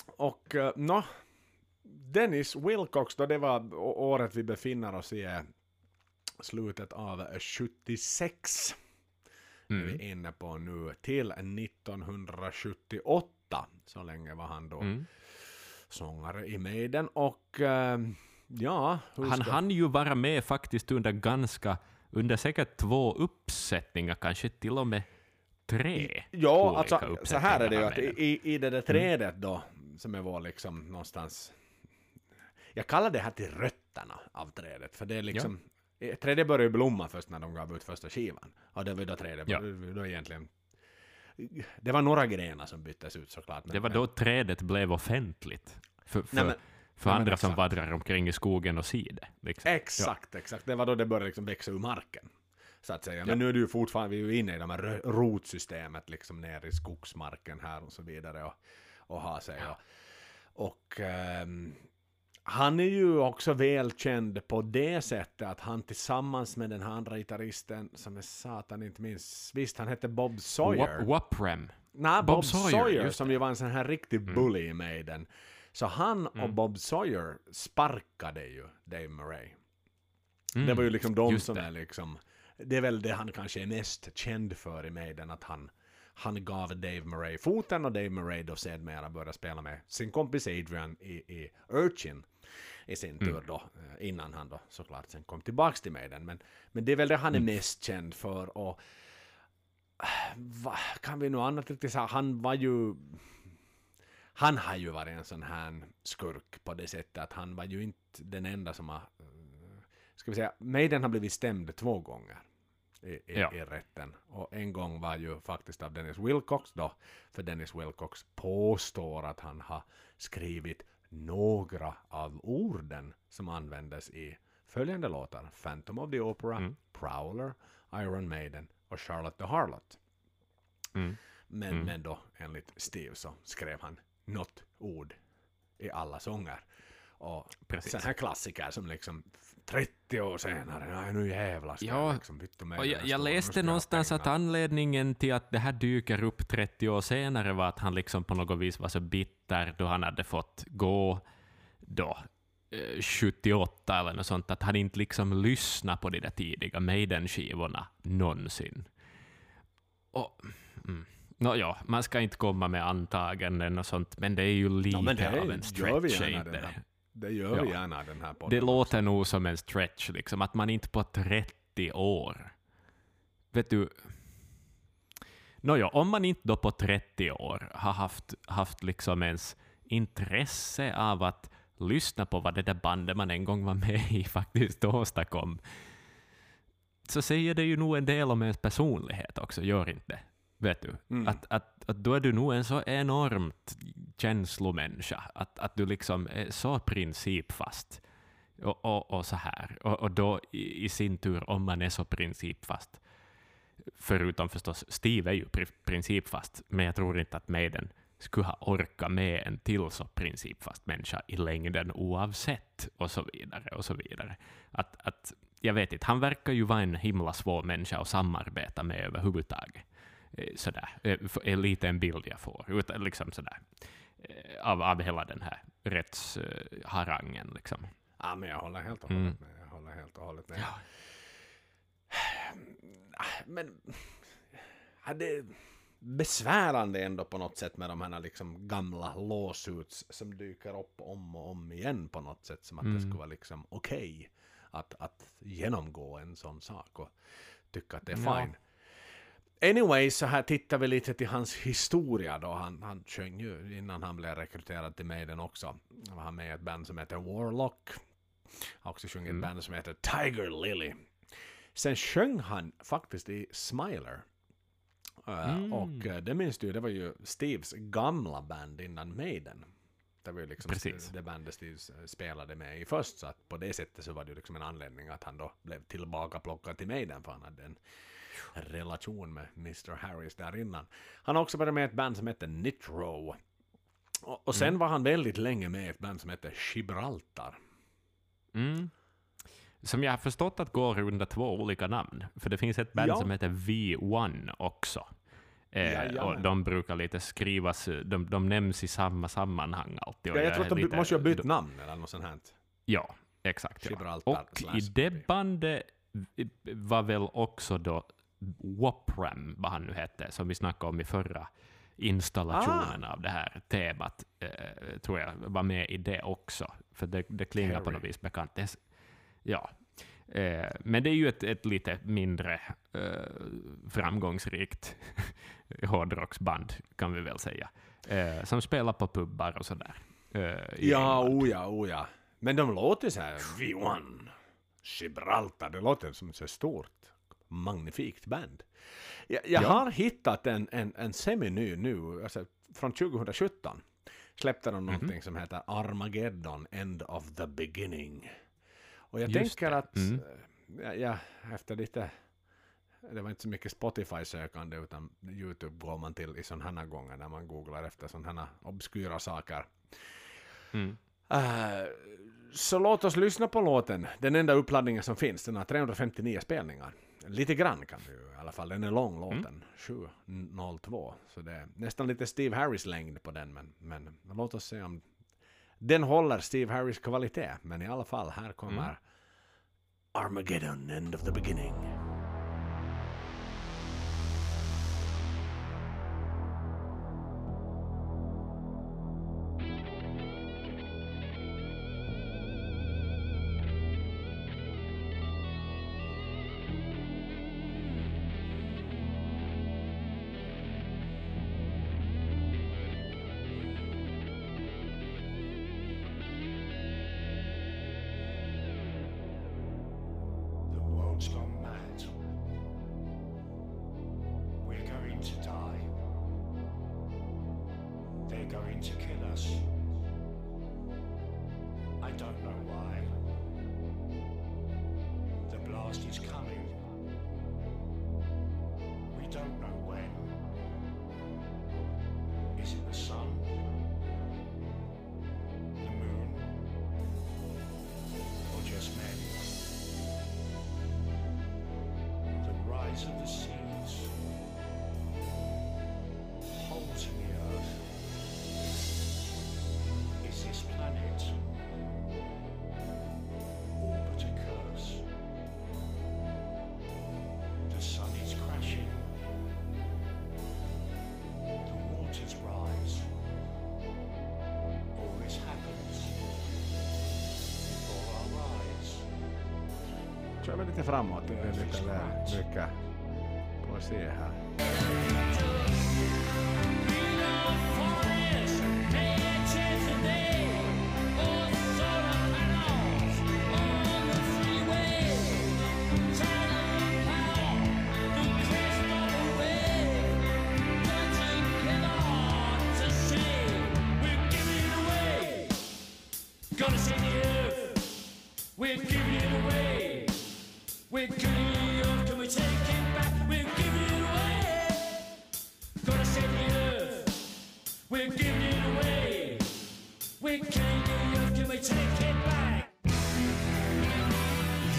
Och uh, nå, Dennis Wilcox då det var året vi befinner oss i är slutet av 76. Mm. är vi inne på nu till 1978. Så länge var han då Mm. sångare i Maiden och eh, ja, Han ska- hann ju vara med faktiskt under ganska, under säkert två uppsättningar, kanske till och med tre. Ja, alltså så här är det ju att i, i, i det där trädet då, som är vår liksom någonstans, jag kallar det här till rötterna av trädet, för det är liksom, eh, trädet började blomma först när de gav ut första skivan, och det var då trädet, Ja. då egentligen, det var några grenar som byttes ut såklart. men- Det var då trädet blev offentligt. För, för, Nej, men- för men andra som vandrar omkring i skogen och ser det. Liksom. Exakt, exakt. Det var då det började liksom växa ur marken. Så att säga. Men Ja. nu är det ju fortfarande, vi är ju inne i de här rotsystemet liksom ner i skogsmarken här och så vidare och, och ha sig. Och, och ehm, han är ju också välkänd på det sättet att han tillsammans med den här andra gitarristen som är satan inte minns, visst han hette Bob Sawyer. Wap- Waprem. Nej, Bob, Bob Sawyer, Sawyer, som ju var en sån här riktig bully i Maiden. Så han och Bob Sawyer sparkade ju Dave Murray. Mm. Det var ju liksom de just som det. är liksom, det är väl det han kanske är mest känd för i Maiden, att han, han gav Dave Murray foten och Dave Murray då sedermera började spela med sin kompis Adrian i, i Urchin. I sin tur då, eh, innan han då såklart sen kom tillbaks till Maiden. Men, men det är väl det han är mest känd för. Och va, kan vi nog annat riktigt säga, han var ju han har ju varit en sån här skurk på det sättet att han var ju inte den enda som har... eh, Ska vi säga, Maiden har blivit stämd två gånger i, i, Ja. i rätten. Och en gång var ju faktiskt av Dennis Wilcox då, för Dennis Wilcox påstår att han har skrivit några av orden som användes i följande låtar. Phantom of the Opera, Mm. Prowler, Iron Maiden och Charlotte the Harlot. Mm. Men, Mm. men då enligt Steve så skrev han något ord i alla sånger. Och Precis. sån här klassiker som liksom 30 år senare, nej nu jävlar ska Ja, jag liksom vittu med Och jag, jag läste någonstans att anledningen till att det här dyker upp 30 år senare var att han liksom på något vis var så bitter då han hade fått gå då eh, 78 eller något sånt, att han inte liksom lyssnade på de där tidiga Maiden-skivorna någonsin. Och, mm. Nå, ja, man ska inte komma med antaganden och sånt, men det är ju lite det av en stretch, det? gör vi Ja. gärna den här podden. Det låter nog som en stretch, liksom, att man inte på 30 år... Vet du... Nåja, om man inte då på 30 år har haft, haft liksom ens intresse av att lyssna på vad det där bandet man en gång var med i faktiskt åstadkom, så säger det ju nog en del om ens personlighet också, gör inte? Vet du? Mm. Att, att, att då är du nog en så enormt känslomänniska, att, att du liksom är så principfast. Och, och, och så här. Och, och då i, i sin tur, om man är så principfast, förutom förstås Steve är ju pri, principfast, men jag tror inte att Maiden skulle ha orkat med en till så principfast människa i längden oavsett, och så vidare, och så vidare. Att, att, jag vet inte, han verkar ju vara en himla svår människa att samarbeta med överhuvudtaget. Eh, Sådär, eh, en bild jag får, utan liksom sådär, eh, av, av hela den här rättsharangen. Liksom. Ja, men jag håller helt och Mm. hållet med. Jag håller helt och hållet med. Ja. Men ja, det är besvärande ändå på något sätt med de här liksom gamla lawsuits som dyker upp om och om igen på något sätt. Som att det Mm. skulle vara liksom okej att, att genomgå en sån sak och tycka att det är Ja. fine. Anyway, så här tittar vi lite till hans historia då. Han, han sjöng ju innan han blev rekryterad till Maiden också. Han var med i ett band som heter Warlock. Har också sjungit i ett Mm. band som heter Tiger Lily. Sen sjöng han faktiskt i Smiler. Uh, Mm. Och uh, det minns du, det var ju Steves gamla band innan Maiden. Det var ju liksom Precis. det bandet Steve eh, spelade med i först, så att på det sättet så var det ju liksom en anledning att han då blev tillbakaplockad till Maiden, för han hade en relation med Mr. Harris där innan. Han har också varit med i ett band som heter Nitro. Och, och sen Mm. var han väldigt länge med i ett band som heter Gibraltar. Mm. Som jag har förstått att går under två olika namn. För det finns ett band Ja. som heter V1 också. Eh, och de brukar lite skrivas, de, de nämns i samma sammanhang alltid. Ja, jag tror är att de lite- måste ha bytt namn eller något sånt här. Ja, exakt. Ja. Och i det bandet var väl också då Wopram, vad han nu hette, som vi snackade om i förra installationen Ah. av det här temat, eh, tror jag var med i det också. För det, det klingar på Harry. något vis bekant. Det, ja. Eh, men det är ju ett, ett lite mindre eh, framgångsrikt hårdrocksband, kan vi väl säga, eh, som spelar på pubbar och sådär. Eh, Ja, England. oh ja, oh ja. Men de låter så här, V1, Gibraltar, det låter som så stort, magnifikt band. Jag, jag Ja. har hittat en, en, en semi-ny nu, alltså från 2017 släppte de någonting Mhm. som heter Armageddon, End of the Beginning. Och jag Just tänker det. att, Mm. eh, ja, ja, efter lite, det var inte så mycket Spotify-sökande utan YouTube går man till i sådana här gånger när man googlar efter sådana här obskyra saker. Mm. Eh, så låt oss lyssna på låten. Den enda uppladdningen som finns. Den har 359 spelningar. Lite grann kan vi ju i alla fall. Den är lång låten. 7.02. Så det är nästan lite Steve Harris längd på den. Men, men låt oss se om den håller Steve Harris kvalitet. Men i alla fall, här kommer Mm. Armageddon, End of the Beginning.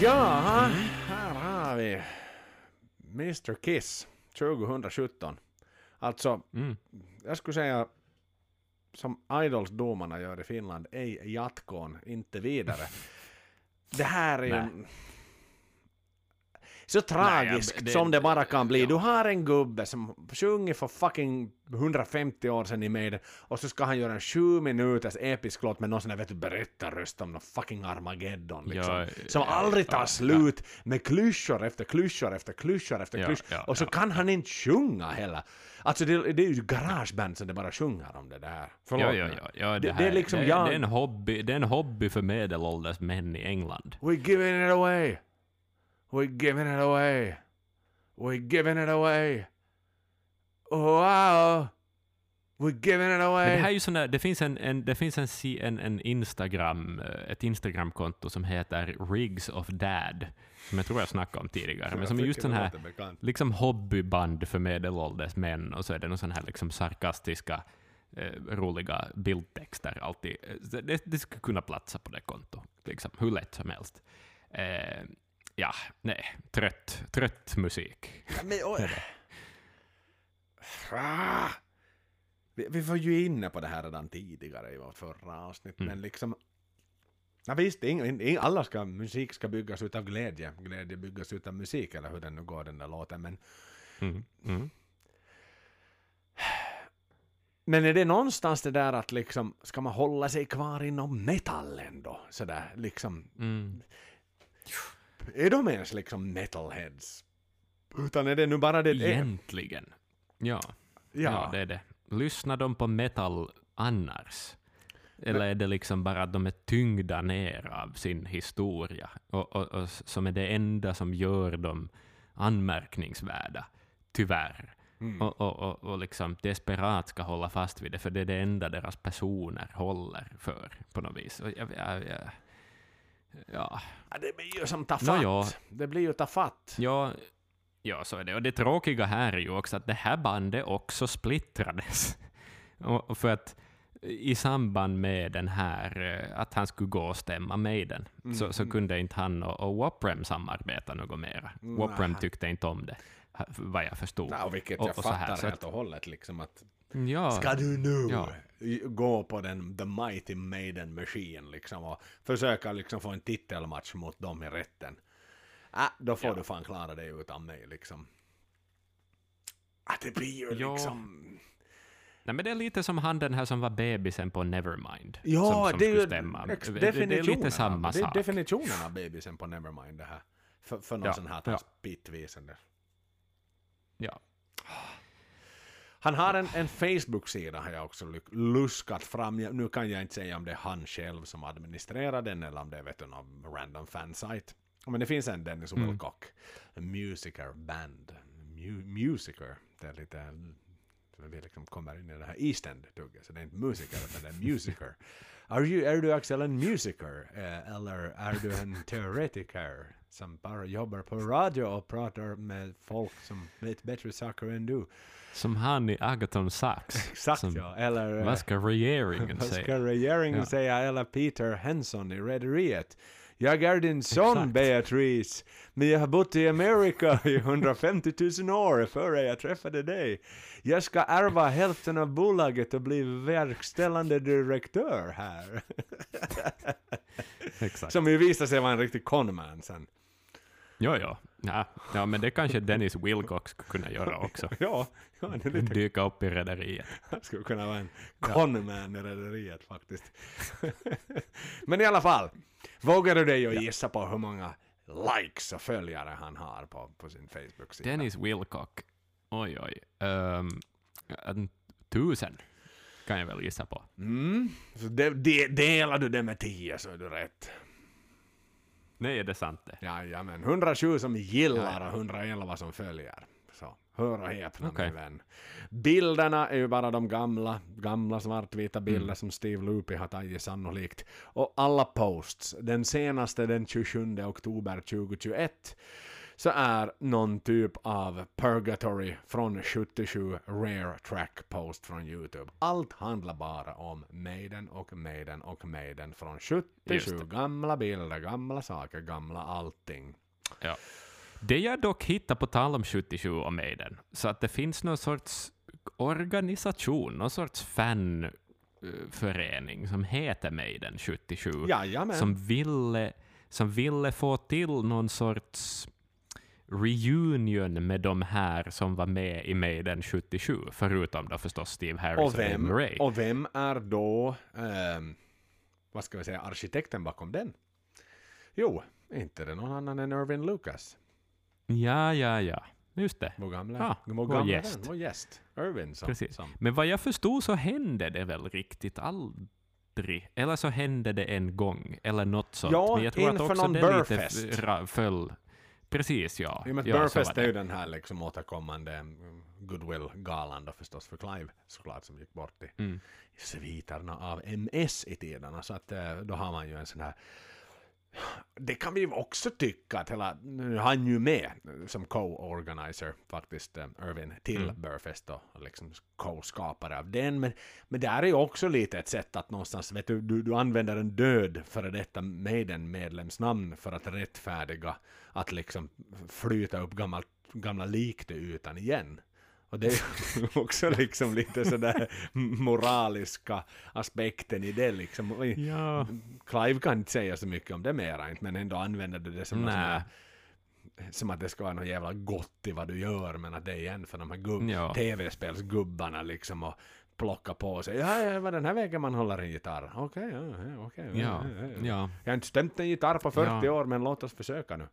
Ja, här har vi Mr Kiss 2017. Alltså, jag skulle säga som Idols-domarna gör i Finland, ej jatkoon, inte vidare. Det här är ju så tragiskt Nej, det- som det bara kan bli. ja. Du har en gubbe som sjunger för fucking 150 år sedan i Maiden och så ska han göra en sju minuters episk låt med någon sån här vet du, berättarröst om någon fucking Armageddon liksom. Ja, som ja, aldrig tar slut med klyschor efter klyschor efter klyschor efter klyschor. och så kan han inte sjunga heller. Alltså det, det är ju garageband som det bara sjunger om det där. Förlåt Ja, ja, ja. Det- här, det är liksom det, jag- det, är en hobby, det är en hobby för medelålders män i England. We're giving it away. We're giving it away. We're giving it away. Wow. We're giving it away. Men det här är ju sån där, det finns en, en, det finns en, en, en Instagram, eh, ett Instagramkonto som heter Rigs of Dad, som jag tror jag snackade om tidigare, men som är just den här liksom hobbyband för medelålders män och så är det någon sån här liksom sarkastiska, eh, roliga bildtexter alltid. Det, det skulle kunna platsa på det kontot, liksom, hur lätt som helst. Eh, ja, nej, trött, trött musik. Men, oj. Ah. Vi, vi var ju inne på det här redan tidigare i vårt förra avsnitt, Mm. men liksom... Ja, visst, ing, ing, alla ska, musik ska byggas ut av glädje. Glädje byggas ut av musik, eller hur den nu går den där låten. Men, Mm, mm. men är det någonstans det där att liksom, ska man hålla sig kvar inom metallen då? Sådär liksom, Mm. Är de ens liksom metalheads? Utan är det nu bara det... Egentligen. Ja. ja. Ja, det är det. Lyssnar de på metal annars? Eller är det liksom bara att de är tyngda ner av sin historia och, och, och som är det enda som gör dem anmärkningsvärda, tyvärr. Mm. Och, och, och, och liksom desperat ska hålla fast vid det, för det är det enda deras personer håller för på något vis. Och jag, jag, jag, ja, Ja, det blir ju som ta Nå, fatt. ja. Det blir ju ta fatt. Ja, ja, så är det. Och det tråkiga här är ju också att det här bandet också splittrades. Och och för att i samband med den här, eh, att han skulle gå och stämma Maiden, så, så kunde inte han och, och Waprem samarbeta något mera. Waprem Nej. tyckte inte om det, vad jag förstod. Ja, och vilket Och- jag och så här, fattar så helt att- och hållet liksom att Ja, Ska du nu Ja. gå på den The Mighty Maiden Machine liksom och försöka liksom få en titelmatch mot dem i rätten? Äh, då får Ja. du fan klara dig utan mig liksom. Att det blir ju liksom... Nej, men det är lite som han den här som var bebisen på Nevermind. Ja, som, som det är stämma. Det- är lite samma av, det är sak. definitionen av bebisen på Nevermind det här. För, för någon Ja, sån här ja. bitvisande. Ja. Han har en, en Facebook-sida har jag också luskat fram. Jag, nu kan jag inte säga om det är han själv som administrerar den eller om det är vet du, någon random fansite. Men det finns en Dennis Mm. Wilcock, Musicer Band, Mu- Musicer det är lite, vi liksom kommer in i det här East End-tugget, så det är inte musiker utan det är musiker. Är, ju, är du Axel en musiker eh, eller är du en teoretiker som bara jobbar på radio och pratar med folk som vet bättre saker än du? Som han i Agaton Sachs. Exakt som, ja, eller... eh, Vad ska regeringen Vad säga? ska regeringen Ja. säga? Eller Peter Henson i Rederiet. Jag är din son Exakt. Beatrice, men jag har bott i Amerika i 150 000 år före jag träffade dig. Jag ska ärva hälften av bolaget och bli verkställande direktör här. Exakt. Som ju visade sig vara en riktig conman sen. Jo, jo. Ja, ja, men det kanske Dennis Wilcox skulle kunna göra också. Ja, ja det lite Dyka upp i rederiet. Han skulle kunna vara en conman i Rederiet faktiskt. Men i alla fall, vågar du dig att gissa på hur många likes och följare han har på, på sin Facebook-sida? Dennis Wilcock. Oj, oj. Um, en tusen kan jag väl gissa på. Mm, så de, de, delar du det med 10 så är du rätt. Nej, är det sant det? Jajamän, 107 som gillar och 111 som följer. Så, hör och häpna Okej. min vän. Bilderna är ju bara de gamla, gamla svartvita bilder Mm. som Steve Lupi har tagit sannolikt. Och alla posts, den senaste den 27 oktober 2021, så är någon typ av Purgatory från 77 Rare Track Post från Youtube. Allt handlar bara om Maiden och Maiden och Maiden från 77. Just det. Gamla bilder, gamla saker, gamla allting. Ja. Det jag dock hittar på tal om 77 och Maiden, så att det finns någon sorts organisation, någon sorts fanförening som heter Maiden 77, Jajamän. som ville, som ville få till någon sorts reunion med de här som var med i Maiden 77, förutom då förstås Steve Harris och, och, vem, Murray. och vem är då, ehm, vad ska vi säga, arkitekten bakom den? Jo, inte det någon annan än Irvin Lucas. Ja, ja, ja. Just det. Vår gamla, Ja, vår vår gamla gäst. vän, vår gäst. Irvin som, Precis. som Men vad jag förstod så hände det väl riktigt aldrig. Eller så hände det en gång, eller något sånt. Ja, Men jag tror att också det lite föll. Precis, ja. I och med att ja, Burfest är ju den här liksom återkommande mm, Goodwill-galan då förstås för Clive såklart som gick bort i Mm. i sviterna av MS i tiderna. Så att eh, då har man ju en sån här det kan vi också tycka att hela, nu är han ju med som co-organizer faktiskt, eh, Irvin, till Mm. Burfest och liksom co-skapare av den. Men, men det här är ju också lite ett sätt att någonstans, vet du, du, du använder en död före detta Maiden-medlemsnamn för att rättfärdiga att liksom flyta upp gammalt, gamla lik till ytan igen. Och det är också liksom lite sådär moraliska aspekten i det liksom. Ja, Clive kan inte säga så mycket om det mera inte, men ändå använder du det som, nej. här, som att det ska vara något jävla gott i vad du gör, men att det är igen för de här gubb, Ja. tv-spelsgubbarna liksom och plocka på sig. Ja, ja, vad den här vägen man håller en gitarr. Okej, ja, ja, okej. ja, ja. Jag har inte stämt en gitarr på 40 Ja. år, men låt oss försöka nu.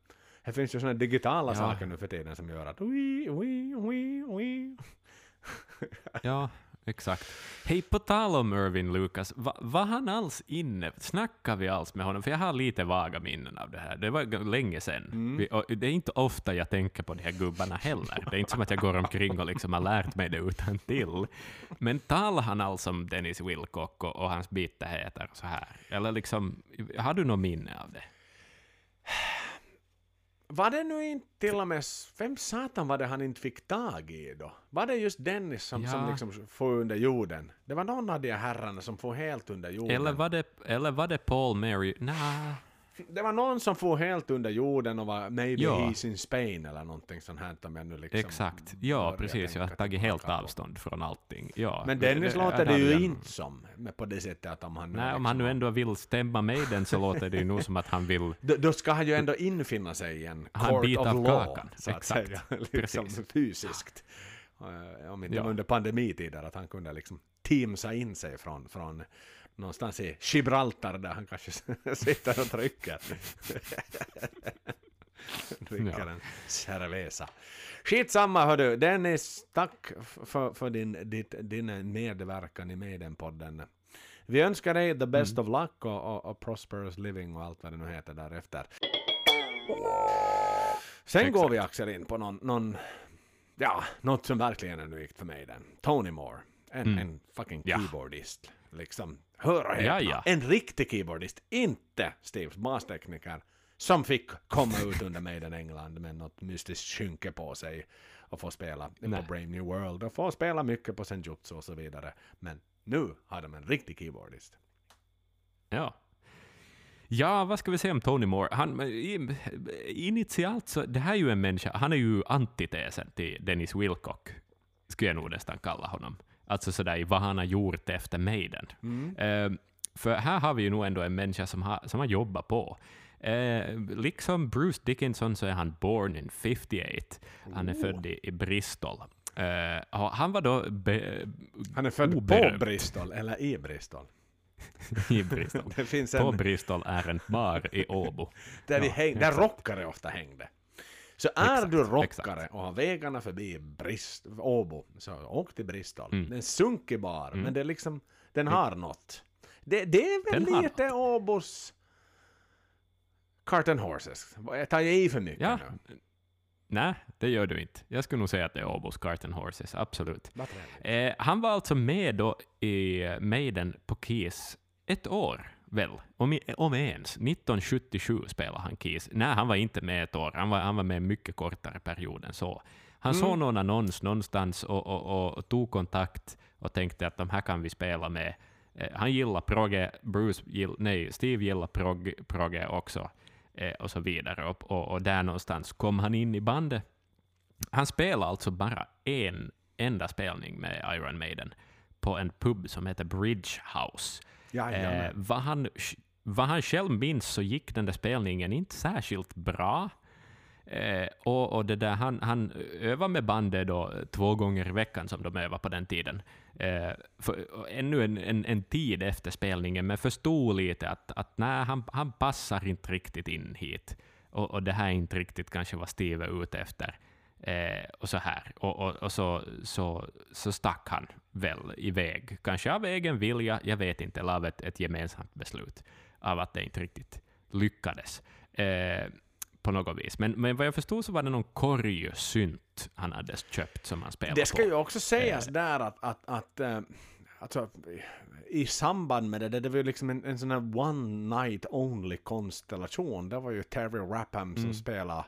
Det finns ju sådana digitala Ja. saker nu för tiden som gör att ui, ui, ui, ui. Ja, exakt. Hej, på tal om Irvin Lucas, va, var han alls inne? Snackade vi alls med honom? För jag har lite vaga minnen av det här. Det var länge sedan. Mm. Vi, det är inte ofta jag tänker på de här gubbarna heller. Det är inte som att jag går omkring och liksom har lärt mig det utan till. Men talar han alls om Dennis Wilcock och, och hans bitterheter och så här? Eller liksom, har du något minne av det? Var det nu inte till och med, vem satan var det han inte fick tag i då? Var det just Dennis som, som Ja. liksom får under jorden? Det var någon av de herrarna som får helt under jorden. Eller var det, eller var det Paul Mary? Nej. Det var någon som får helt under jorden och var maybe Ja. he's in Spain eller någonting sånt här om jag nu liksom Exakt. Ja, precis. Jag har tagit helt avstånd från allting. Ja, Men Dennis det- låter det ju jag- inte som, på det sättet att om han nu Nej, om liksom han nu ändå vill stämma Maiden så låter det ju nog som att han vill... Då, då ska han ju ändå infinna sig i en Ha en court of law, kakan. så att Exakt. säga. liksom Precis. fysiskt. Om inte Ja. under pandemitider, att han kunde liksom teamsa in sig från, från någonstans i Gibraltar där han kanske sitter och trycker. Dricker Ja. en cerveza. Skitsamma hördu, Dennis, tack för, för din, ditt, din medverkan i Maiden-podden. Vi önskar dig the best Mm. of luck och, och, och prosperous living och allt vad det nu heter därefter. Sen Exakt. går vi Axel in på någon, någon Ja, något som verkligen är unikt för mig den. Tony Moore. En, en fucking Ja. keyboardist. Liksom, hör och häpna. En riktig keyboardist. Inte Steves bastekniker. Som fick komma ut under Maiden England med något mystiskt skynke på sig och få spela Nej. på Brave New World och få spela mycket på Senjutsu och så vidare. Men nu har de en riktig keyboardist. Ja. Ja, vad ska vi säga om Tony Moore? Han, initialt så, det här är ju en människa, han är ju antitesen till Dennis Wilcock, skulle jag nog nästan kalla honom. Alltså sådär i vad han har gjort efter Maiden. Eh, för här har vi ju nog ändå en människa som har, som har jobbat på. Eh, liksom Bruce Dickinson så är han born in 58. Han är född i, i Bristol. Eh, han var då be, Han är född på Oberömd. Bristol, eller i Bristol. i Bristol. Det finns På en... Bristol är en bar i Åbo. Där, Ja, häng, där rockare ofta hängde. Så är Exakt, du rockare exakt. och har vägarna förbi Brist, Åbo, så åk till Bristol. Mm. Det är sunkig bar, men det är liksom, den har något. Det, det är väl Den lite Åbos Cart and Horses. Jag tar jag i för mycket Ja. nu? Nej, det gör du inte. Jag skulle nog säga att det är Åbos Cart and Horses, absolut. Eh, han var alltså med då i Maiden på Kiss ett år, väl? Om, om ens. 1977 spelade han Kiss. Nej, han var inte med ett år. Han var, han var med mycket kortare period än så. Han såg någon annons någonstans och, och, och, och tog kontakt och tänkte att de här kan vi spela med. Eh, han gillar progge, Bruce gill, nej, Steve gillar prog, progge också, eh, och så vidare. Och, och, och där någonstans kom han in i bandet. Han spelade alltså bara en enda spelning med Iron Maiden på en pub som heter Bridge House. Eh, vad, han, vad han själv minns så gick den där spelningen inte särskilt bra. Eh, och, och det där, han, han övar med bandet då två gånger i veckan som de övade på den tiden. Eh, för, ännu en, en, en tid efter spelningen, men förstod lite att, att nej, han, han passar inte riktigt in hit. Och, och det här är inte riktigt kanske vad Steve är ute efter. Eh, och så här. Och, och, och så, så, så stack han väl iväg. Kanske av egen vilja, jag vet inte, eller av ett, ett gemensamt beslut. Av att det inte riktigt lyckades. Eh, på något vis. Men, men vad jag förstod så var det någon korgsynt han hade köpt som han spelade Det ska på. ju också sägas där att, att, att äh, alltså, i samband med det, det, det var ju liksom en, en sån här one night only konstellation. Det var ju Terry Rapham som spelade,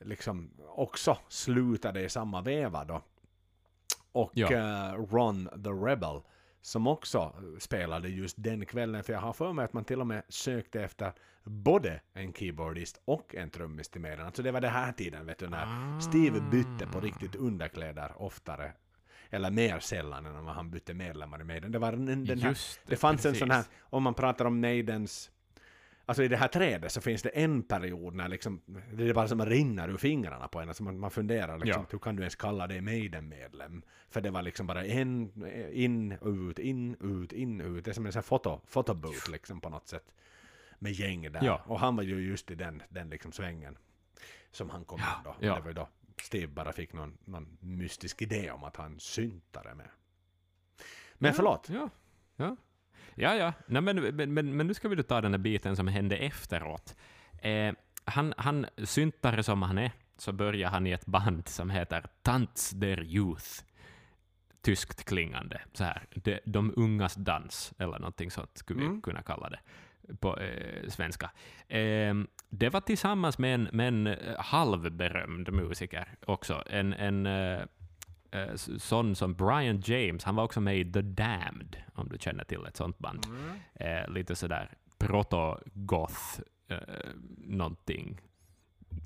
liksom också slutade i samma veva då. Och Ja. eh, Ron the Rebel som också spelade just den kvällen. För jag har för mig att man till och med sökte efter både en keyboardist och en trummis till Maiden. Alltså det var den här tiden vet du när Steve bytte på riktigt underkläder oftare. Eller mer sällan än vad han bytte medlemmar i Maiden. Det, var en, den här, det, det, fanns en sån här, precis. om man pratar om Maidens Alltså i det här trädet så finns det en period när liksom, det är bara som rinner ur fingrarna på en. Alltså man, man funderar liksom, Ja. hur kan du ens kalla dig Maiden-medlem? För det var liksom bara en, in, ut, in, ut, in, ut. Det är som en sån här foto, fotobooth liksom på något sätt. Med gäng där. Ja. Och han var ju just i den, den liksom svängen. Som han kom in då. ja. Det var ju då Steve bara fick någon, någon mystisk idé om att han syntare med. Men förlåt. Ja, ja. Ja, ja. Nej, men, men, men, nu ska vi ta den där biten som hände efteråt. Eh, han, han, syntare som han är, så börjar han i ett band som heter Tants der Youth. Tyskt klingande, så här. De, de ungas dans, eller någonting sånt skulle vi Mm. kunna kalla det på eh, svenska. Eh, det var tillsammans med en, med en eh, halvberömd musiker också. En, en eh, sån som Brian James, han var också med i The Damned, om du känner till ett sånt band. Eh, lite sådär proto-goth, eh, någonting.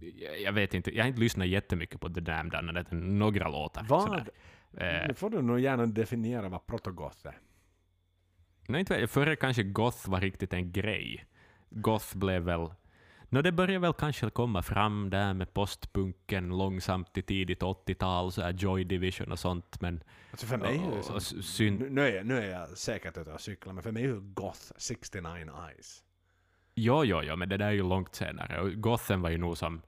Jag, jag vet inte, jag har inte lyssnat jättemycket på The Damned annat än några låtar. Vad? Eh, Nu får du nog gärna definiera vad protogoth är. nej, inte, före kanske goth var riktigt en grej. Goth blev väl... No, det började väl kanske komma fram där med postpunken långsamt i tidigt 80-tal, så här Joy Division och sånt, men... Alltså för mig och, och, och nu, är jag, nu är jag säkert ute och cyklar, men för mig är ju goth 69 eyes. Jo, jo, jo, men det där är ju långt senare. Och Gothen var ju nog som...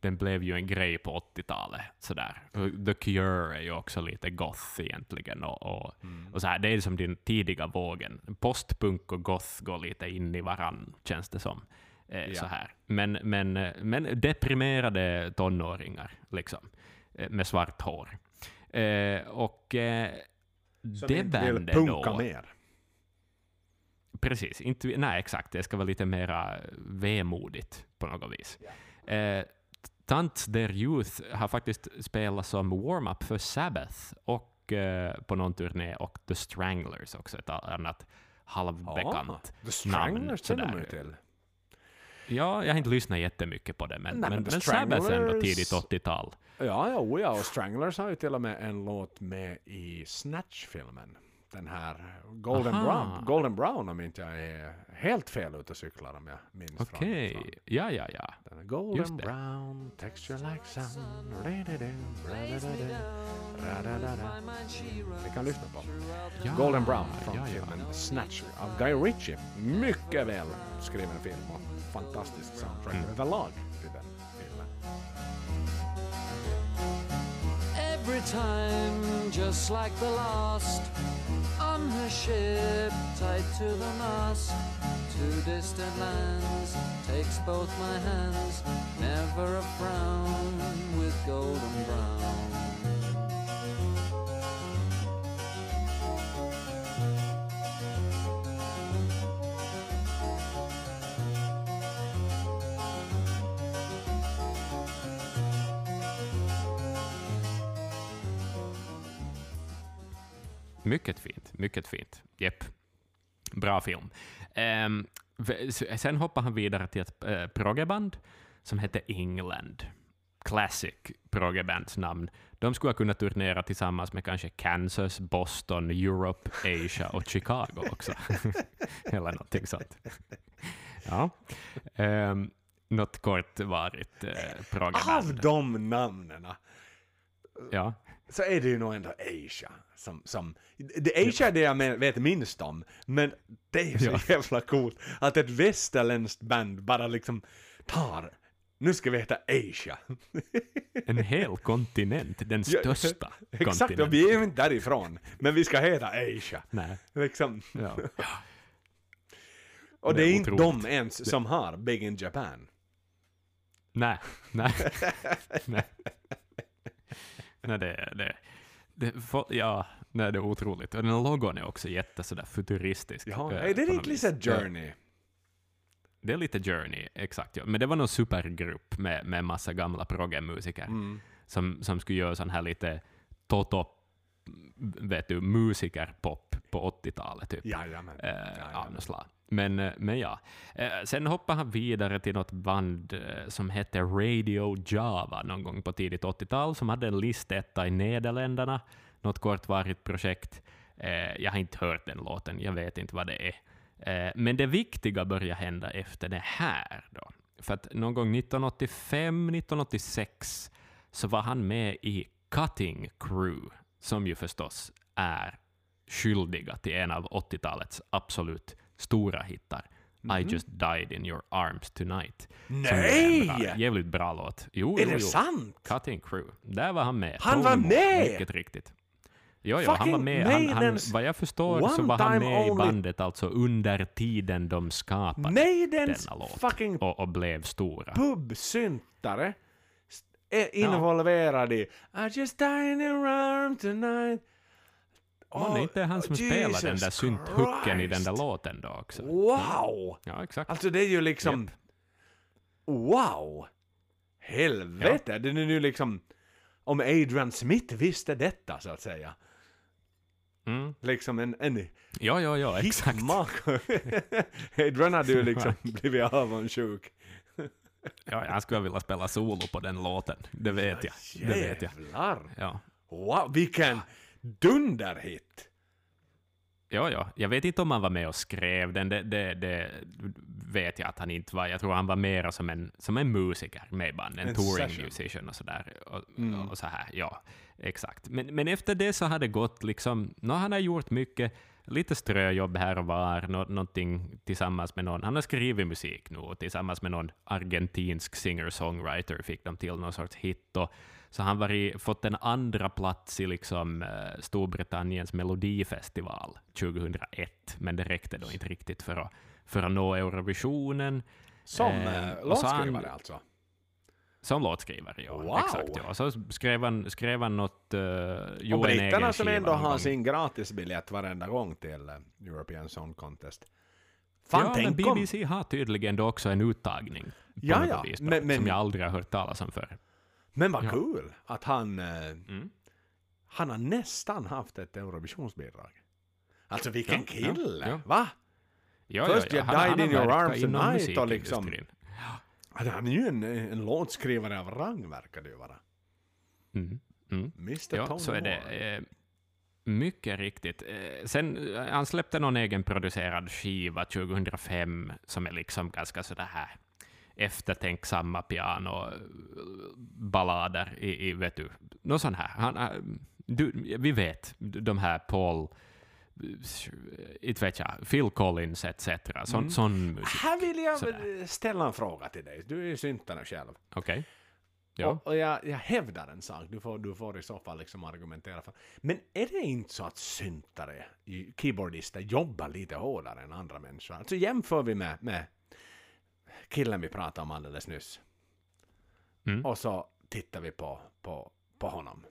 Den blev ju en grej på 80-talet. Sådär. The Cure är ju också lite goth egentligen. Och, och, och så här, det är som den tidiga vågen. Postpunk och goth går lite in i varann, känns det som. Eh, Ja. så här. Men, men, eh, men deprimerade tonåringar, liksom. eh, med svart hår. Eh, och eh, Som det inte vill punka då... mer. Precis, inte, nej exakt, det ska vara lite mera vemodigt på något vis. Eh, Tants Der Youth har faktiskt spelat som warm-up för Sabbath och eh, på någon turné och The Stranglers också, ett annat halvbekant The Stranglers ju sådär. till. Ja, jag har inte lyssnat jättemycket på det, men, Nej, men, men Sabbath ändå tidigt 80-tal. Ja, ja, oh ja, och Stranglers har ju till och med en låt med i Snatch-filmen. Den här Golden Aha. Brown, Golden Brown om inte jag är helt fel ute och cyklar om jag minns Okej, från ja, ja, ja. den Golden. Brown, texture like sun. Ni kan lyssna på. ja Golden Brown från ja, ja. filmen Snatch av Guy Ritchie. Mycket väl skriven film fantastisk soundtrack Mm. överlag till den filmen. Every time, just like the last, on her ship tied to the mast, to distant lands, takes both my hands, never a frown with golden brown. Mycket fint, mycket fint. Jepp. Bra film. S- sen hoppar han vidare till ett äh, proggeband som heter England. Classic proggebands namn. De skulle ha kunnat turnera tillsammans med kanske Kansas, Boston, Europe, Asia och Chicago också. Eller någonting sånt. Ja. Um, något kortvarigt uh, Av proggeband. de namnen Ja. så är det ju nog ändå Asia. Som, som, det Asia är det jag vet minst om, men det är så Ja. jävla coolt att ett västerländskt band bara liksom tar, nu ska vi heta Asia. En hel kontinent, den Ja, största Exakt, och kontinenten. vi är ju inte därifrån, men vi ska heta Asia. Nej. Liksom. Ja. Och det, Det är är inte otroligt. de ens som har Big in Japan. Nej, nej, nej. nej, det, det, det får- ja, nej, det är otroligt. Och den logon är också jätte sådär futuristisk. Ja, eh, är det inte lite. Journey? Det är lite Journey, exakt. Ja. Men det var någon supergrupp med, med massa gamla proggemusiker Mm. som, som skulle göra sån här lite Toto, vet du, musikerpop på 80-talet typ. Jajamän. Eh, Jajamän. slag. Men, eh, men ja. Eh, sen hoppar han vidare till något band eh, som hette Radio Java någon gång på tidigt 80-tal, som hade en listetta i Nederländerna, något kortvarigt projekt. Jag har inte hört den låten, jag vet inte vad det är. Men det viktiga börjar hända efter det här. Då. För att någon gång 1985, 1986 så var han med i Cutting Crew, som ju förstås är skyldiga till en av 80-talets absolut stora hittar. I just died in your arms tonight. Som en bra, Nej! jävligt bra låt. Jo, Är jo, det jo. sant? Cutting Crew. Där var han med. Han Tony var med! Mycket riktigt. Jo, jo, han var med. Han, han, vad jag förstår så var han med i only- bandet alltså under tiden de skapade Maidens denna låt fucking och, och blev stora. pubsyntare är involverad i I just died in your arms tonight. Var det inte han som spelade den där Jesus synthooken i den där låten då också? Wow! Ja, exakt. Alltså det är ju liksom... Japp. Wow! Helvete, det är nu liksom... Om Adrian Smith visste detta så att säga. Mm. Liksom en, en Ja, ja, ja, exakt. Adrian hade ju liksom blivit avundsjuk. Ja, jag skulle vilja spela solo på den låten. Det vet jag. Det vet jag. Ja. Wow, vilken dunderhit! Ja, ja. Jag vet inte om han var med och skrev den, det, det, det vet jag att han inte var. Jag tror han var mera som en, som en musiker med i bandet, en, En touring musician och sådär. Och, Mm. och så här, ja, exakt. Men, men efter det så har det gått liksom, no, han har gjort mycket, lite ströjobb här och var, nå, någonting tillsammans med någon, han har skrivit musik nu, och tillsammans med någon argentinsk singer-songwriter fick de till någon sorts hit. Och, så han har i- fått en andra plats i liksom, eh, Storbritanniens melodifestival 2001, men det räckte då inte riktigt för att, för att nå Eurovisionen. Som Eh, eh, han- låtskrivare alltså. som låtskrivare. Ja, Wow! Exakt, ja. Så skrev han, skrev han något, uh, Och britterna som ändå har sin gratisbiljett varenda gång till European Song Contest. Fan, ja, men tänk om... BBC har tydligen då också en uttagning. På Ja, ja, vis, men- då, men- som jag aldrig har hört talas om förr. Men vad Ja. kul att han... Eh, Mm. han har nästan haft ett Eurovisionsbidrag. Alltså vilken Ja, ja, kille! ja. Va? Ja, First you Han- han died har in your arms tonight och liksom- musikindustrin. Han han är ju en, en låtskrivare av rang verkar det ju vara. Mm. Mm. Mr Ja, Tony så är det. Eh, mycket riktigt. Eh, sen, han släppte någon egenproducerad skiva 2005 som är liksom ganska sådär här eftertänksamma pianoballader i, i, vet du, någon sån här. Han, eh, du, vi vet, de här Paul, inte vet jag, Phil Collins etc. Sån, Mm. sån musik. Här vill jag Sådär. ställa en fråga till dig. Du är ju syntare själv. Okej? Ja. Och, och jag, jag hävdar en sak, du får, du får i så fall liksom argumentera för. Men är det inte så att syntare, keyboardister, jobbar lite hårdare än andra människor? Alltså jämför vi med, med killen vi pratade om alldeles nyss. Mm. Och så tittar vi på, på, på honom.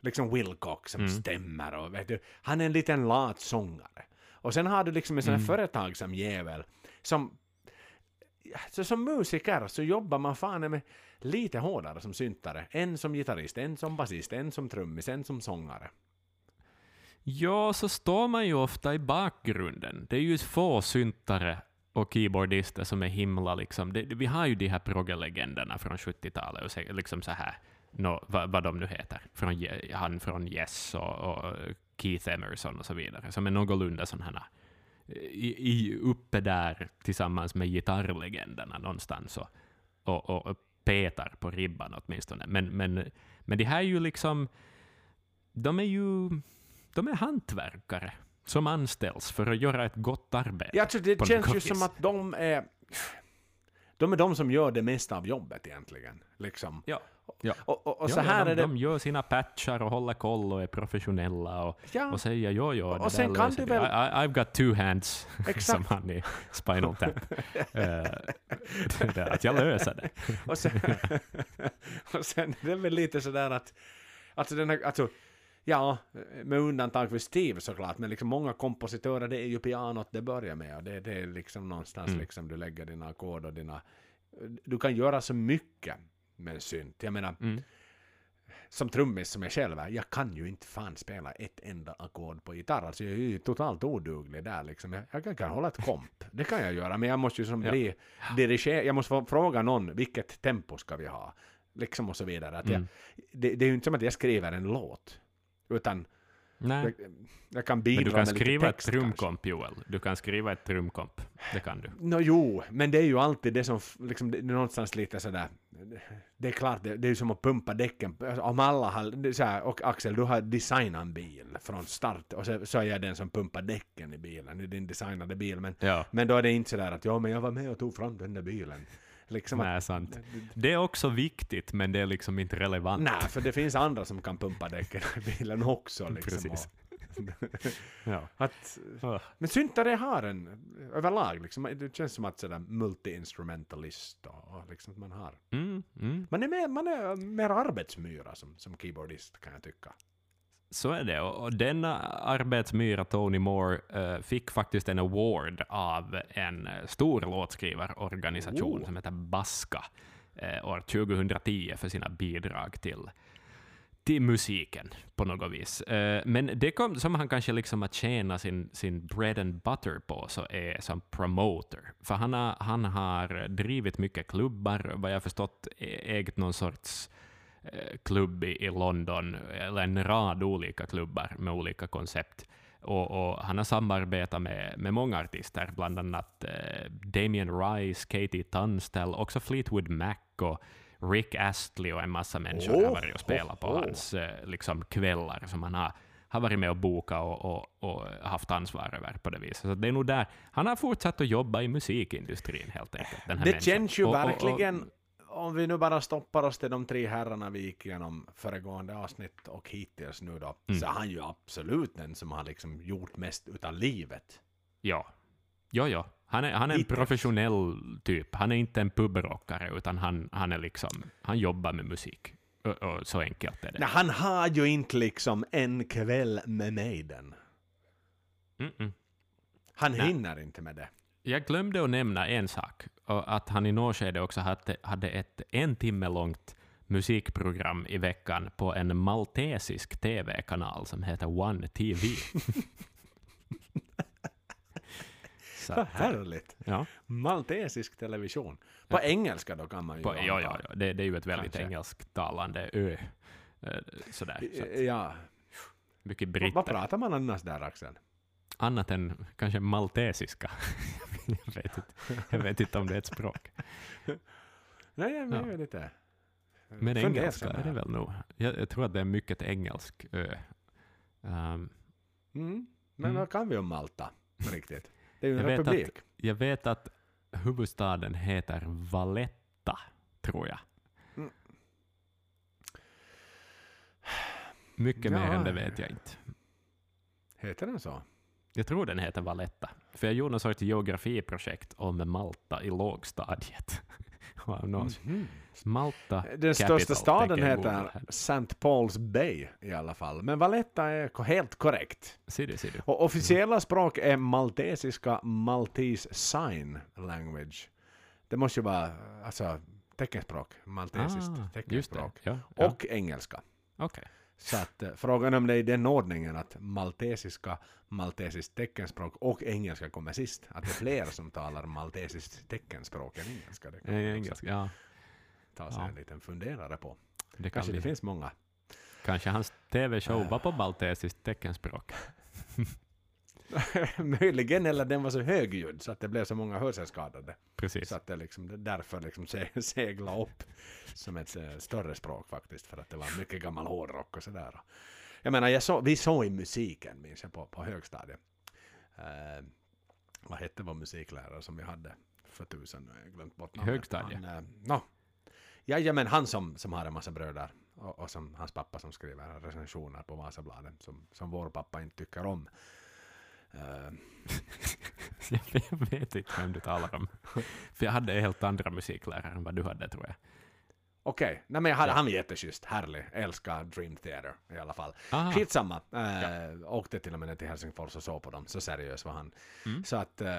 Liksom Wilcox som Mm. stämmer och vet du, han är en liten lat sångare. Och sen har du liksom en sån här Mm. företagsam jävel som så som musiker så jobbar man fan med lite hårdare som syntare. En som gitarrist, en som basist, en som trummis, en som sångare. Ja, så står man ju ofta i bakgrunden. Det är ju få syntare och keyboardister som är himla liksom... Det, vi har ju de här proggelegenderna från 70-talet och så, liksom så här, no, vad, vad de nu heter. Från, han från Yes och, och Keith Emerson och så vidare, som är någorlunda sådana här i, i, uppe där tillsammans med gitarrlegenderna någonstans och, och, och, och petar på ribban åtminstone. Men, men, men det här är ju liksom... De är ju de är hantverkare som anställs för att göra ett gott arbete. Ja, alltså det känns ju som att de är... De är de som gör det mesta av jobbet egentligen. Liksom. Ja. Ja. Och, och, och Ja, så ja, här de, är det... de gör sina patchar och håller koll och är professionella och, Ja. och säger jo, jo, det Och sen kan du väl- I, I've got two hands, som han i Spinal Tap. Där, att jag löser det. Och sen, och sen är det väl lite sådär att, alltså den här, alltså, ja, med undantag för Steve såklart, men liksom många kompositörer, det är ju pianot det börjar med och det, det är liksom någonstans Mm. liksom du lägger dina ackord och dina, du kan göra så mycket med en synt. Jag menar, Mm. som trummis som jag själv är, jag kan ju inte fan spela ett enda ackord på gitarr. Alltså jag är ju totalt oduglig där liksom. Jag, jag kan, kan hålla ett komp, det kan jag göra, men jag måste ju som Ja. bli dirigera, jag måste fråga någon, vilket tempo ska vi ha? Liksom och så vidare. Att jag, Mm. det, det är ju inte som att jag skriver en låt, utan Nej. jag, jag kan bidra Men du kan med skriva ett text kanske. trumkomp, Joel. Du kan skriva ett trumkomp. Det kan du. Nå jo, men det är ju alltid det som, liksom, det är någonstans lite sådär, det är klart, det, det är ju som att pumpa däcken. Alltså, Om alla har, så här, och Axel, du har designat en bil från start, och så, så är jag den som pumpar däcken i bilen, i din designade bil, men, Ja. men då är det inte sådär att ja, men jag var med och tog fram den där bilen. Liksom Nej, att, sant. Det är också viktigt, men det är liksom inte relevant. nej, för det finns andra som kan pumpa däcken i bilen också. Liksom, Precis. Ja. att, Ugh. Men syntare har en, överlag, liksom, det känns som att sådär multi-instrumentalist och, och liksom man har. Mm, mm. Man är mer, man är mer arbetsmyra som, som keyboardist kan jag tycka. Så är det. Och denna arbetsmyra, Tony Moore, eh, fick faktiskt en award av en eh, stor låtskrivarorganisation Oh. som heter Baska eh, år 2010 för sina bidrag till, till musiken på något vis. Men det kom, som han kanske liksom att tjäna sin, sin bread and butter på så är som promoter. För han har, han har drivit mycket klubbar, vad jag förstått ä- ägt någon sorts klubb i, i London, eller en rad olika klubbar med olika koncept. Och, och han har samarbetat med, med många artister, bland annat eh, Damien Rice, Katie Tunstall, också Fleetwood Mac och Rick Astley och en massa människor har Oh, varit och spelat på oh, oh. hans eh, liksom kvällar som han har, har varit med och bokat och, och, och haft ansvar över på det viset. Så det är nog där. Han har fortsatt att jobba i musikindustrin helt enkelt. Den här Det människan. känns ju verkligen, om vi nu bara stoppar oss till de tre herrarna vi gick igenom föregående avsnitt och hittills nu då, Mm. så är han ju absolut den som har liksom gjort mest utav livet. Ja. Ja, ja. Han är, han är en Hittills. professionell typ. Han är inte en pubrockare, utan han, han, är liksom, han jobbar med musik. Och, och så enkelt är det. Nej, han har ju inte liksom en kväll med Maiden. Mm-mm. Han Nej. hinner inte med det. Jag glömde att nämna en sak, och att han i något skede också hade, hade ett en timme långt musikprogram i veckan på en maltesisk TV-kanal som heter One TV. Så att, härligt. ja, Maltesisk television. På engelska då kan man ju på, ja, ja, ja. Det, det är ju ett väldigt Kanske. engelsktalande ö. Eh, Sådär. Så Ja. mycket Vad britter. pratar man annars där Axel? Annat än kanske maltesiska. jag, vet inte, jag vet inte om det är ett språk. Nej, jag Ja. vet inte. Men engelska är det väl nog. Jag, jag tror att det är mycket engelsk ö. Ehm, Mm. Men Mm. vad kan vi om Malta? Riktigt. Det är ju en Jag vet republik. jag vet att huvudstaden heter Valletta, tror jag. Mm. Mycket mer Ja. än det vet jag inte. Heter den så? Jag tror den heter Valletta. För jag gjorde någon sorts geografiprojekt om Malta i lågstadiet. Wow, no. Mhm. Malta Den största capital, staden tänker jag heter. St. Paul's Bay i alla fall. Men Valletta är helt korrekt. Ser du, ser du. Och officiella språk är maltesiska Maltese Sign Language. Det måste ju vara alltså, teckenspråk. Maltesiskt Ah, just det. teckenspråk. Ja, ja. Och engelska. Okej. Så att eh, frågan om det är i den ordningen att maltesiska, maltesiskt teckenspråk och engelska kommer sist. Att det är fler som talar maltesiskt teckenspråk än engelska. Det kan Eh, man Engelska, ja. ta sig Ja. en liten funderare på. Det kan Kanske det finns många. Kanske hans TV-show var på maltesiskt teckenspråk. Möjligen, eller den var så högljudd så att det blev så många hörselskadade. Precis. Så att det liksom, därför liksom se, segla upp som ett eh, större språk faktiskt. För att det var mycket gammal hårdrock och sådär. Jag menar, jag så, vi såg i musiken, minns jag, på, på högstadiet. Eh, vad hette vår musiklärare som vi hade för tusen? Nu har jag glömt bort namnet. högstadiet? Han, eh, no. Ja, men han som, som har en massa bröder och, och som hans pappa som skriver recensioner på Vasabladet som, som vår pappa inte tycker om. Eh, Jag vet inte vem du talar om. För jag hade helt andra musiklärare än vad du hade, tror jag. Okej, nej men jag hade, Ja. han var jätteschysst, härlig, älskar Dream Theater i alla fall. Aha. Skitsamma, äh, åkte till och med till Helsingfors och såg på dem, så seriös var han. Mm. Så att äh,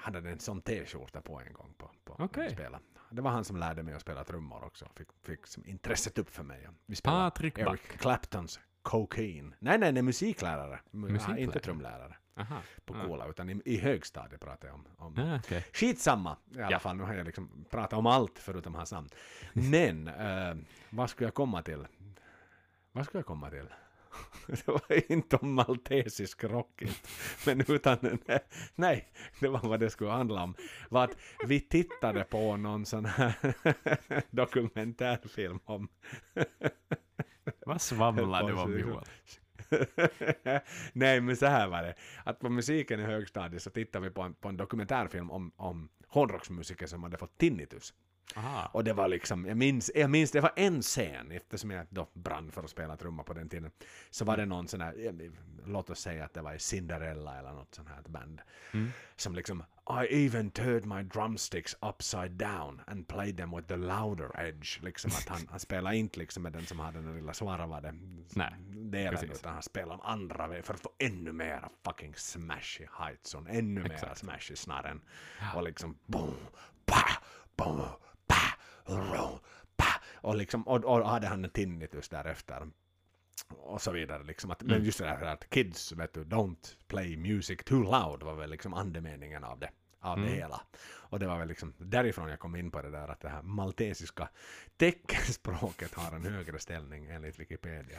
han hade en sån t-skjorta på en gång på, på vi spelade. Det var han som lärde mig att spela trummor också, fick, fick intresset upp för mig. Vi spelade Patrik Eric Back. Claptons Cocaine. Nej, nej, nej, musiklärare. Mu- Musiklärare. Inte trumlärare Aha. på Ah. Kola, utan i, i högstadiet pratar jag om. om Ah, okej. Skitsamma i alla Ja. fall. Nu har jag liksom pratat om allt förutom hans namn. Men eh, vad skulle jag komma till? Vad skulle jag komma till? Det var inte om maltesisk rock. Men utan, nej, det var vad det skulle handla om. Var att vi tittade på någon sån här dokumentärfilm om Vad svamlar du om. Joel? Nej, men så här var det. Att på musiken i högstadiet så tittade vi på en, på en dokumentärfilm om, om hårdrocksmusiker som hade fått tinnitus. Aha. Och det var liksom, jag minns, jag minns det var en scen, eftersom jag då brann för att spela trumma på den tiden, så var det någon sån här, låt oss säga att det var i Cinderella eller något sånt här band, Mm. som liksom I even turned my drumsticks upside down and played them with the louder edge. Liksom att han, han spelar inte liksom med den som har den lilla svarvade Nej, delen, precis. utan han spelar om andra för att få ännu mera fucking smash i heightson, ännu mera Exakt. smash i snarren. Och liksom boom, pa, boom, pa, ro, pa. Och liksom, och, och hade han en tinnitus därefter. Och så vidare liksom. Att, Men Mm. just det där att kids, vet du, don't play music too loud var väl liksom andemeningen av det. Av det Mm. hela. Och det var väl liksom därifrån jag kom in på det där att det här maltesiska teckenspråket har en högre ställning enligt Wikipedia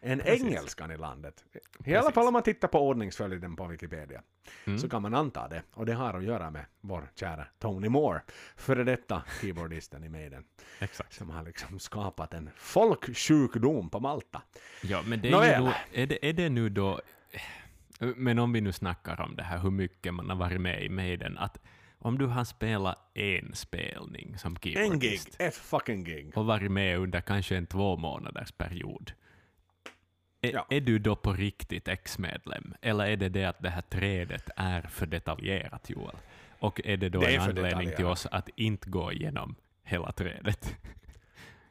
än Precis. engelskan i landet. I Precis. alla fall om man tittar på ordningsföljden på Wikipedia Mm. så kan man anta det. Och det har att göra med vår kära Tony Moore, före detta keyboardisten i Maiden, Exakt. som har liksom skapat en folksjukdom på Malta. Ja, men det är, Nåväl. ju då, är, det, är det nu då... Men om vi nu snackar om det här, hur mycket man har varit med i Maiden, att om du har spelat en spelning som En gig, keyboardist ett fucking gig. och varit med under kanske en två månaders period, Är, Ja. är du då på riktigt ex-medlem? Eller är det det att det här trädet är för detaljerat, Joel? Och är det då Det är en anledning till oss att inte gå igenom hela trädet?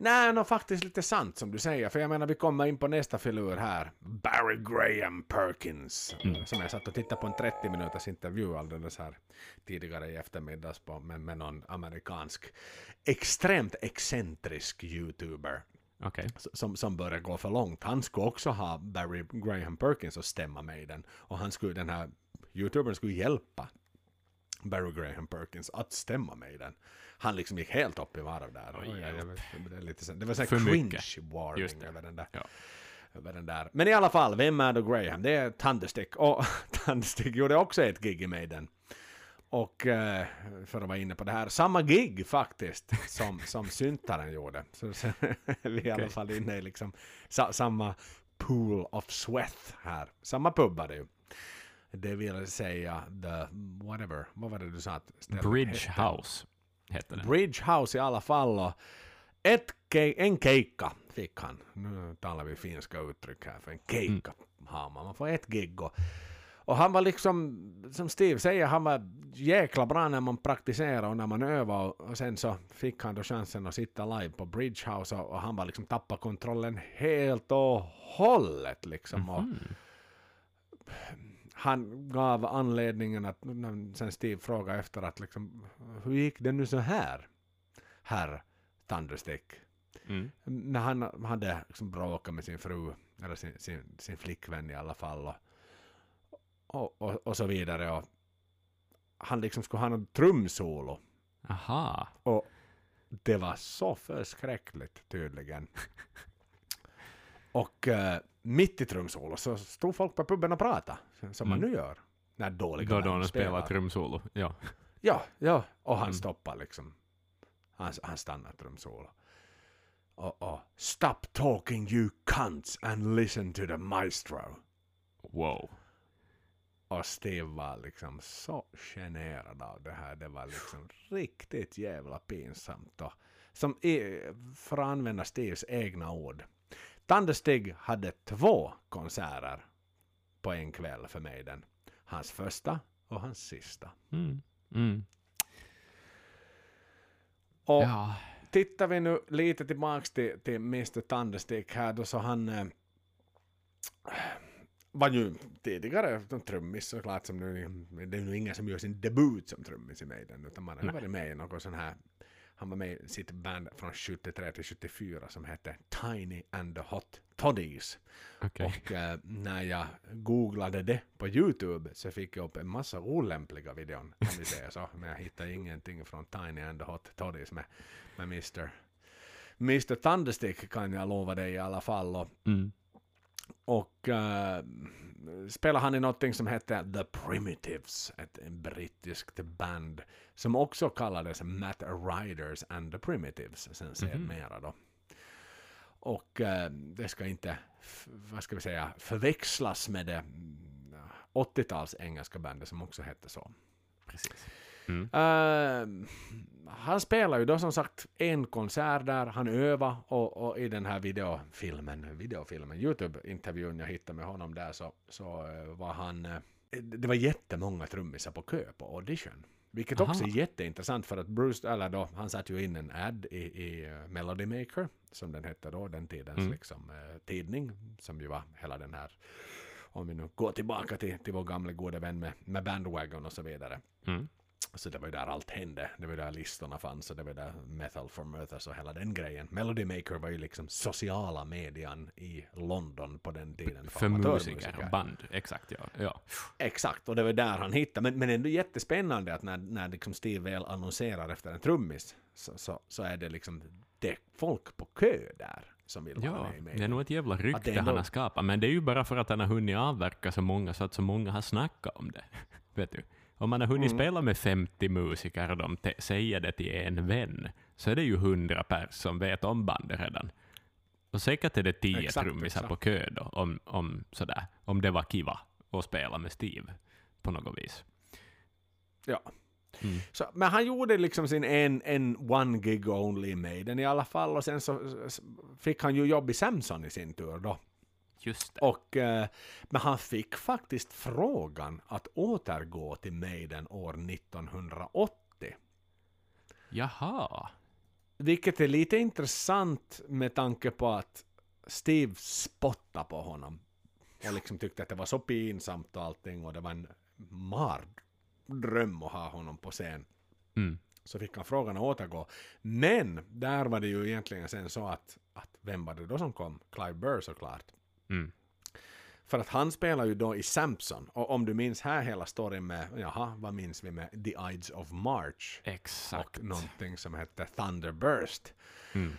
Nej, no, faktiskt lite sant som du säger, för jag menar vi kommer in på nästa filur här. Barry Graham Perkins, Mm. som jag satt och tittade på en 30 minuters intervju alldeles här tidigare i eftermiddags på, med, med någon amerikansk extremt excentrisk youtuber s- som, som börjar gå för långt. Han skulle också ha Barry Graham Perkins att stämma med i den och han skulle, den här youtubern skulle hjälpa Barry Graham Perkins att stämma med i den. Han liksom gick helt upp i varv där. Oj, Och jag, jag, hjälp. vet- det, är lite, det var så här För cringe mycket. warning Just det. över den där. Ja. Men i alla fall, vem är då Graham? Det är Thunderstick. Och Thunderstick gjorde också ett gig i Maiden. Och eh, för att vara inne på det här, samma gig faktiskt som, som syntaren gjorde. Så, så vi är i alla fall inne i liksom sa, samma pool of sweat här. Samma pub var det ju. Det vill säga the whatever, vad var det du sa Bridge hette? House heter den. Bridge House i alla fall. Ett ke- en keikka fick han. Nu talar vi finska uttryck här, för en keikka har man. Man får ett gig. Och, och han var liksom, som Steve säger, han var jäkla bra när man praktiserade och när man övade. Och, sen så fick han då chansen att sitta live på Bridge House och, och han var liksom tappa kontrollen helt och hållet liksom. Och, han gav anledningen att, sen Steve frågade efter att liksom, hur gick det nu så här, herr Thunderstick? Mm. När han hade liksom bråkat med sin fru, eller sin, sin, sin flickvän i alla fall, och, och, och, och så vidare. Och han liksom skulle ha någon trumsolo. Aha. Och det var så förskräckligt tydligen. och eh, mitt i trumsolo så stod folk på puben och pratade, som man Mm. nu gör. När dåliga Då han spelar trumsolo. Ja. Ja, ja. Och han Mm. stoppar liksom. Han, han stannar trumsolo. Och, och Stop talking you cunts and listen to the maestro. Wow. Och Steve var liksom så generad av det här. Det var liksom riktigt jävla pinsamt. Och som för att använda Steves egna ord. Thunderstig hade två konserter på en kväll för mig. Den. Hans första och hans sista. Mm. Mm. Och Ja. tittar vi nu lite tillbaks till, till Mr. Thunderstick här då så han eh, var ju tidigare trummis såklart som nu, det är nu ingen som gör sin debut som trummis i Maiden utan man har ju varit med i någon sån här han var med i sitt band från 73 till 74 som hette Tiny and the Hot Toddies. Okej. Och eh, när jag googlade det på Youtube så fick jag upp en massa olämpliga videon, om vi säger så. Men jag hittade ingenting från Tiny and the Hot Toddies med, med Mr. Mr. Thunderstick kan jag lova dig i alla fall. Och, Mm. och eh, spelar han i någonting som hette The Primitives, ett brittiskt band som också kallades Matt Riders and the Primitives sen sedermera då. Och eh, det ska inte, vad ska vi säga, förväxlas med det mm, 80-tals engelska bandet som också hette så. Precis. Mm. Eh, han spelar ju då som sagt en konsert där, han övar och, och i den här videofilmen, videofilmen, Youtube-intervjun jag hittade med honom där så, så eh, var han, eh, det var jättemånga trummisar på kö på audition. Vilket också är Aha. jätteintressant för att Bruce, eller då, han satte ju in en ad i, i eh, Melody Maker, som den hette då, den tidens Mm. liksom, tidning, som ju var hela den här, om vi nu går tillbaka till, till vår gamla goda vän med, med Bandwagon och så vidare. Mm. Så det var ju där allt hände. Det var ju där listorna fanns och det var där Metal for Murthers och hela den grejen. Melody Maker var ju liksom sociala median i London på den tiden. För amatörmusiker. musiker band. Exakt, ja. ja. Exakt, och det var där han hittade. Men, men ändå jättespännande att när, när liksom Steve väl annonserar efter en trummis så, så, så är det liksom det är folk på kö där som vill vara Ja, med i det är nog ett jävla rykte ändå- han har skapat, men det är ju bara för att han har hunnit avverka så många så att så många har snackat om det. Vet du? Om man har hunnit Mm. spela med 50 musiker och de säger det till en vän, så är det ju 100 pers som vet om bandet redan. Och säkert är det 10 Exakt, trummisar på kö då, om, om, sådär, om det var kiva att spela med Steve på något vis. Ja. Mm. Så, men han gjorde liksom sin en, en one gig only Maiden i alla fall och sen så fick han ju jobb i Samson i sin tur då. Just det. Och, eh, men han fick faktiskt frågan att återgå till Maiden år 1980. Jaha. Vilket är lite intressant med tanke på att Steve spottade på honom. Och liksom tyckte att det var så pinsamt och allting och det var en mardröm att ha honom på scen. Mm. Så fick han frågan att återgå. Men där var det ju egentligen sen så att, att vem var det då som kom? Clive Burr såklart. Mm. För att han spelar ju då i Samson. Och om du minns här hela storyn med, jaha, vad minns vi med The Ides of March? Exakt. Och någonting som hette Thunderburst. Mm.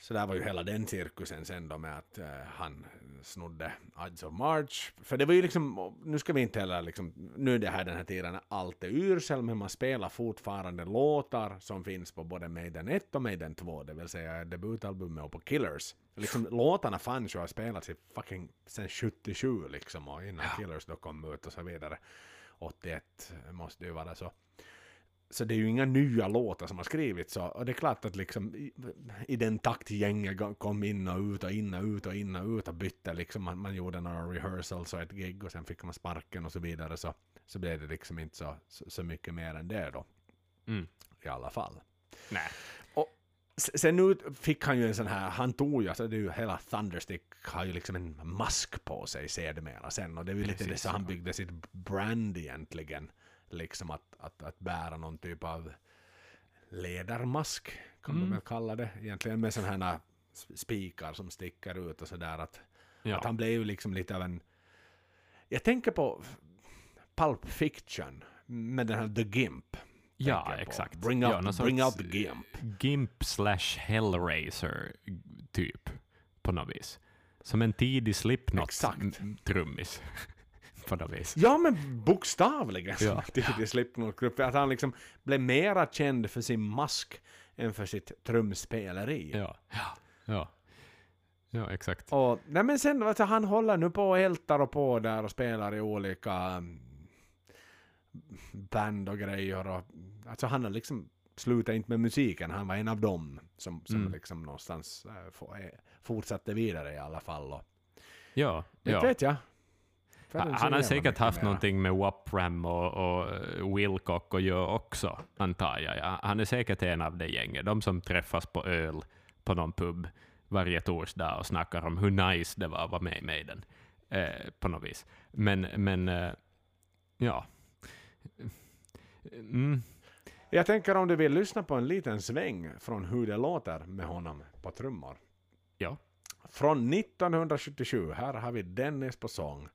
Så där var ju hela den cirkusen sen då med att eh, han snodde Ides of March. För det var ju liksom, nu ska vi inte heller liksom, nu är det här den här tiden allt är ursel, men man spelar fortfarande låtar som finns på både Maiden 1 och Maiden 2, det vill säga debutalbumet och på Killers. Liksom, låtarna fanns ju och har spelats i fucking sen 77 liksom, och innan Killers då kom ut och så vidare. 81 måste det ju vara så. Så det är ju inga nya låtar som har skrivits. Och det är klart att liksom i, i den takt gänget kom in och ut och in och ut och in och ut och bytte liksom. Man, man gjorde några rehearsals och ett gig och sen fick man sparken och så vidare. Så, så blev det liksom inte så, så, så mycket mer än det då. Mm. I alla fall. Nej. S- Sen nu fick han ju en sån här, han tog ju, alltså det är ju hela Thunderstick har ju liksom en mask på sig sedermera sen och det är ju lite det Precis, så han byggde sitt brand egentligen. Liksom att, att, att bära någon typ av ledarmask kan Mm. man väl kalla det egentligen med sådana här sp- spikar som sticker ut och sådär att, Ja. att han blev ju liksom lite av en jag tänker på Pulp Fiction med den här The Gimp. Ja, exakt. Bring ja, out, bring out the Gimp. Gimp slash Hellraiser typ på något vis. Som en tidig Slipknot Exakt. m- trummis på något vis. Ja, men bokstavligen som Ja. en tidig Slipknot-grupp. Att han liksom blev mera känd för sin mask än för sitt trumspeleri. Ja, ja, ja. Ja, exakt. Och, nej men sen, alltså, han håller nu på och ältar och på där och spelar i olika mm, band och grejer. Och, alltså han har liksom slutat inte med musiken, han var en av dem som, som Mm. liksom någonstans äh, fortsatte vidare i alla fall. Och, Ja, det ja. vet jag. Han han har säkert haft mera. någonting med Wapram och, och Wilcock att göra också, antar jag. Ja, Han är säkert en av det gänget, de som träffas på öl på någon pub varje torsdag och snackar om hur nice det var att vara med i Maiden, eh, på något vis. Men, men eh, ja. Mm, Jag tänker om du vill lyssna på en liten sväng från hur det låter med honom på trummor. ja. Från 1977, här har vi Dennis på sång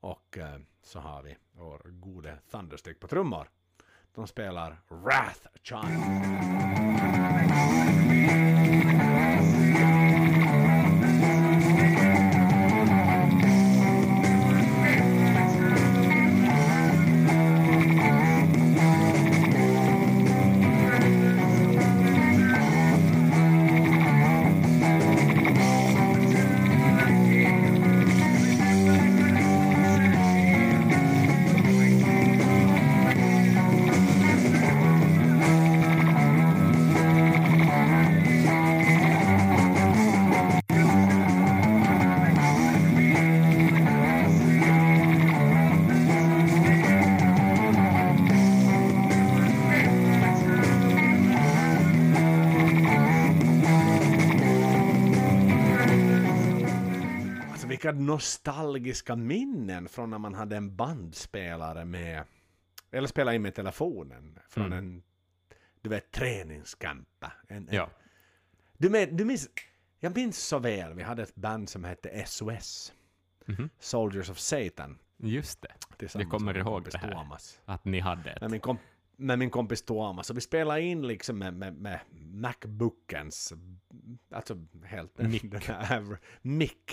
och eh, så har vi vår gode Thunderstick på trummor. De spelar Wrath Child. Vilka nostalgiska minnen från när man hade en bandspelare med, eller spela in med telefonen från Mm. en, du vet, träningscampa. En, en, ja. Du, med, du minns, jag minns så väl, vi hade ett band som hette SOS, Mhm. Soldiers of Satan. Just det, tillsammans kommer ihåg det här. Thomas. att ni hade ett. Med min, komp- med min kompis Thomas. Så vi spelade in liksom med, med, med Macbookens, alltså helt Mick. den här mick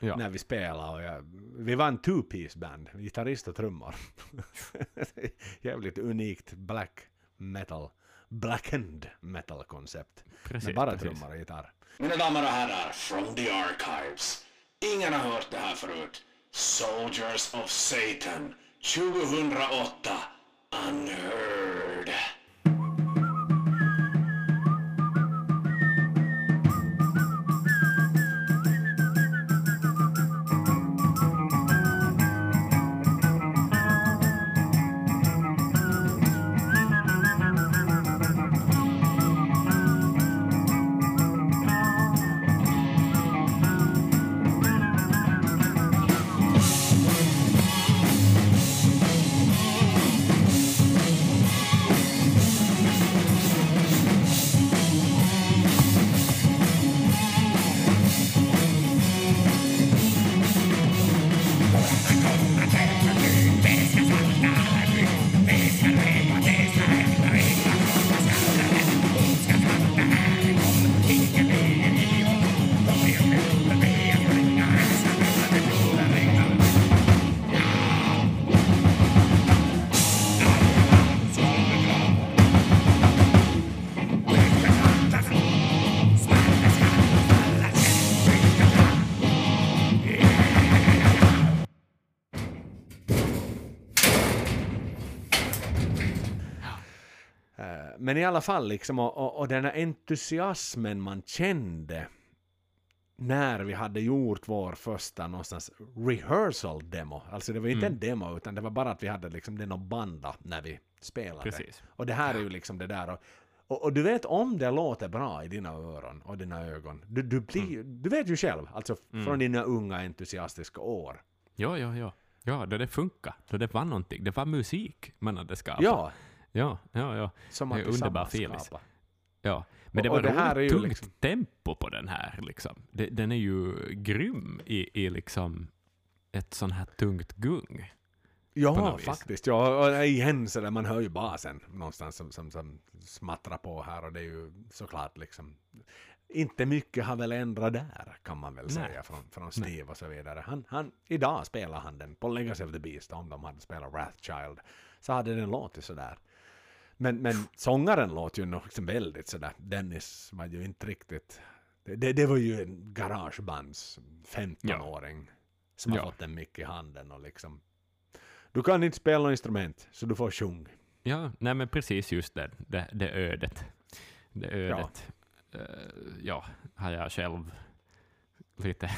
Ja. när vi spelade. Och jag, vi var en two-piece band, gitarrist och trummor. Jävligt unikt black metal, blackened metal koncept. Precis, med bara precis. trummor och gitarr. Mina damer och herrar, from the archives. Ingen har hört det här förut. Soldiers of Satan, 2008. Unheard. Alla fall liksom, och, och, och den här entusiasmen man kände när vi hade gjort vår första någonstans rehearsal demo. Alltså det var inte Mm. en demo utan det var bara att vi hade liksom det något banda när vi spelade. Precis. Och det här är ju liksom det där. Och, och, och du vet om det låter bra i dina öron och dina ögon. Du, du, blir, Mm. du vet ju själv, alltså från dina unga entusiastiska år. Ja, ja, ja. Ja, då det funkar. Då det var någonting. Det var musik man hade skapat. Ja, ja, ja. ja. som Det att är underbar feeling. ja. Men det var det här ju tungt liksom- tempo på den här. Liksom. Det, den är ju grym i, i liksom ett sånt här tungt gung. Ja, faktiskt. Ja, och igen så där man hör ju basen någonstans som, som, som smattrar på här och det är ju såklart liksom inte mycket har väl ändrat där kan man väl Nej. säga från, från Steve och så vidare. Han, han, idag spelar han den på Legacy of the Beast om de hade spelat Wrathchild så hade den låtit sådär. Men, men sångaren låter ju nog liksom väldigt sådär. Dennis var ju inte riktigt... Det, det, det var ju en garagebands 15-åring som har Ja. fått en mick i handen och liksom... Du kan inte spela något instrument, så du får sjung. Ja, nej men precis just det, det, det ödet. Det ödet. Ja. ja, har jag själv lite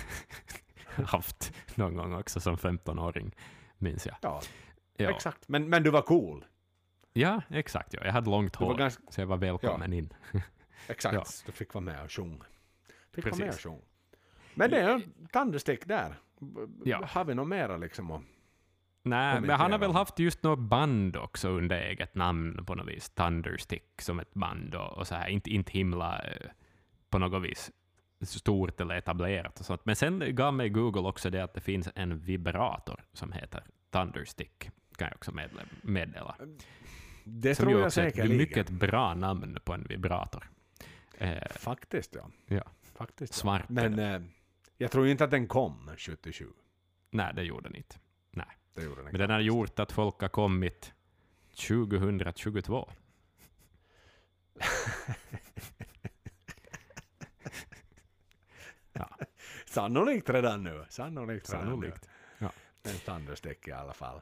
haft någon gång också som 15-åring, minns jag. Ja, Ja, exakt. Men, men du var cool. Ja exakt. Ja. Jag hade långt hår, ganska... så jag var välkommen in. Exakt, Ja. du fick vara med och sjung. Fick vara med och Precis. sjung. Men det är Thunderstick där. Ja. Har vi något mera liksom? Och... Nej, men han har väl haft just något band också under eget namn på något vis. Thunderstick som ett band och, och så här. Inte, inte himla eh, på något vis stort eller etablerat och sånt. Men sen gav mig Google också det att det finns en vibrator som heter Thunderstick. Kan jag också meddela. Det Som tror ju jag också är ett säkerligen. mycket bra namn på en vibrator. Eh, Faktiskt ja. Ja. Faktiskt, ja. Svart är Men eh, jag tror inte att den kom 77. nej, det gjorde den inte. Det gjorde den Men den har gjort att folk har kommit 2022. Sannolikt redan nu. Sannolikt redan Sannolikt. nu. Ja. En Thunderstick i alla fall.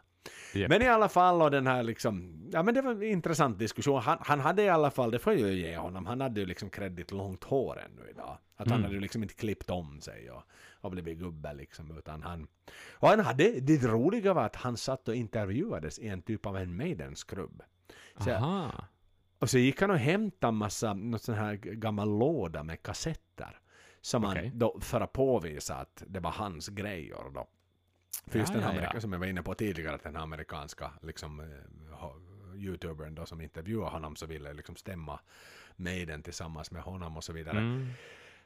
Japp. Men i alla fall och den här liksom, ja men det var en intressant diskussion. Han, han hade i alla fall, det får jag ju ge honom, han hade ju liksom kredit långt hår ännu idag. Att han Mm. hade ju liksom inte klippt om sig och, och blivit gubbe liksom, utan han... Och han hade, det roliga var att han satt och intervjuades i en typ av en Aha. Och så gick han och hämtade massa, något sån här gammal låda med kassetter. Som Okej. han då, för att påvisa att det var hans grejer då. För just Ja, den ja, amerika, ja. som jag var inne på tidigare, att den amerikanska liksom, eh, youtubern då som intervjuade honom så ville liksom stämma Maiden tillsammans med honom och så vidare. Mm.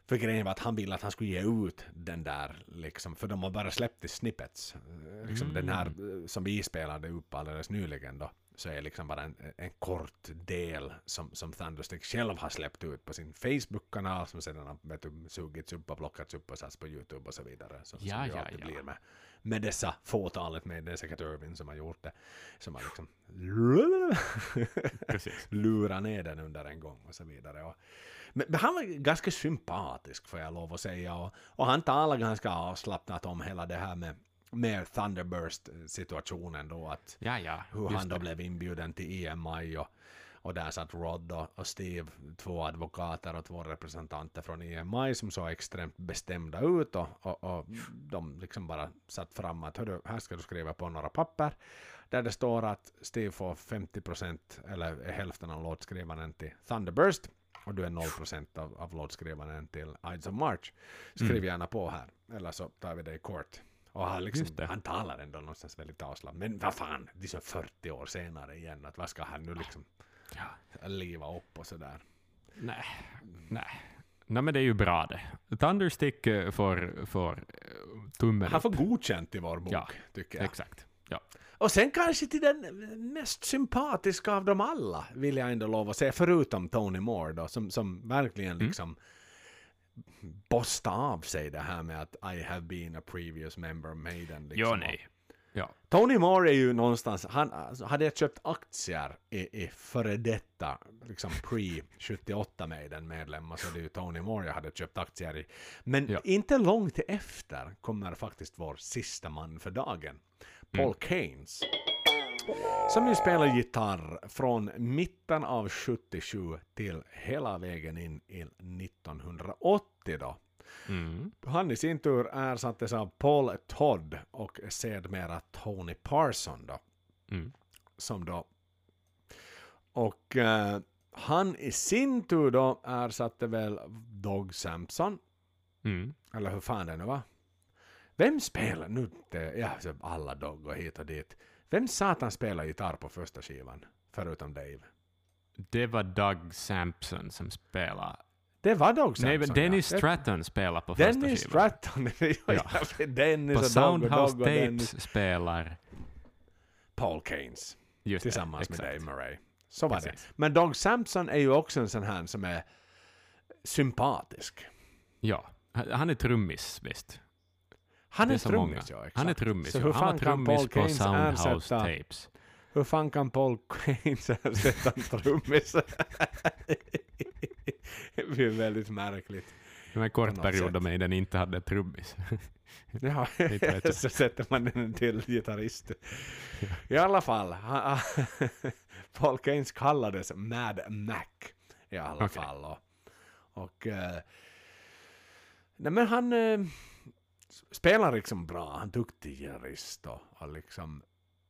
För grejen var att han ville att han skulle ge ut den där, liksom, för de har bara släppt i snippets. Eh, Liksom Mm. Den här eh, som vi spelade upp alldeles nyligen då, så är liksom bara en, en kort del som, som Thunderstick själv har släppt ut på sin Facebook-kanal som sedan har vet du, sugits upp och plockats upp och satts på YouTube och så vidare. Så, Ja, som det ja, alltid ja. blir med, med dessa fåtalet med, det är säkert Irvin som har gjort det, som har liksom Precis. lura ner den under en gång och så vidare. Och, men, men han var ganska sympatisk får jag lov att säga. Och, och han talade ganska avslappnat om hela det här med, med Thunderburst-situationen då. Att Ja, ja. hur han då det. blev inbjuden till EMI och, och där satt Rod och, och Steve, två advokater och två representanter från EMI som såg extremt bestämda ut och, och, och de liksom bara satt fram att "Hördu, här ska du skriva på några papper där det står att Steve får 50% eller hälften av låtskrivandet till Thunderburst och du är 0% av, av låtskrivandet till Ides of March. Skriv Mm. gärna på här eller så tar vi det i kort. Och han, liksom, han talar ändå någonstans väldigt avslappnat. Men vad fan, så 40 år senare igen. Att vad ska han nu liksom Ja. liva upp och sådär. Nej, nej. Nej, men det är ju bra det. Thunderstick eh, får, får eh, tummen Han får upp. godkänt i vår bok, Ja, tycker jag. Exakt. Ja. Och sen kanske till den mest sympatiska av dem alla, vill jag ändå lov att säga, förutom Tony Moore då, som, som verkligen Mm. Bosta av sig det här med att I have been a previous member of Maiden. Liksom. Ja, nej. Ja. Tony Moore är ju någonstans, han, alltså, hade jag köpt aktier i, i före detta, liksom pre-78 Maiden medlemmar så det är ju Tony Moore jag hade köpt aktier i. Men Ja. inte långt efter kommer faktiskt vår sista man för dagen, Paul Mm. Keynes. Som ju spelar gitarr från mitten av 77 till hela vägen in i 1980 då. Mm. Han i sin tur ersattes av Paul Todd och sedermera Tony Parson då. Mm. Som då och eh, han i sin tur då ersatte väl Dog Sampson. Mm. Eller hur fan det nu var. Vem spelar nu? Ja, alla Dog och hit och dit. Vem satan spelar gitarr på första skivan? Förutom Dave. Det var Doug Sampson som spelade. Det var Dog Sampson. Nej, men Dennis ja. Stratton spelade på första Dennis skivan. Stratton. Ja. Dennis På Soundhouse Dennis. Tapes spelar... Paul Keynes. Just det, Tillsammans med exakt. Dave Murray. Så var Precis. det. Men Dog Sampson är ju också en sån här som är sympatisk. Ja, han han är trummis visst. Han är är trummis, ja. Exakt. Han är trummis. Så ja. hur Han var trummis Paul på Soundhouse. Tapes. Hur fan kan Paul Keynes ersätta en trummis? det är väldigt märkligt. Det var en kort period då Maiden inte hade trummis. Ja, så sätter man en till gitarrist. I alla fall, Paul Keynes kallades Mad Mac i alla Okej. fall. Och, och eh, nej men han eh, spelar liksom bra, han är duktig gitarrist och, liksom,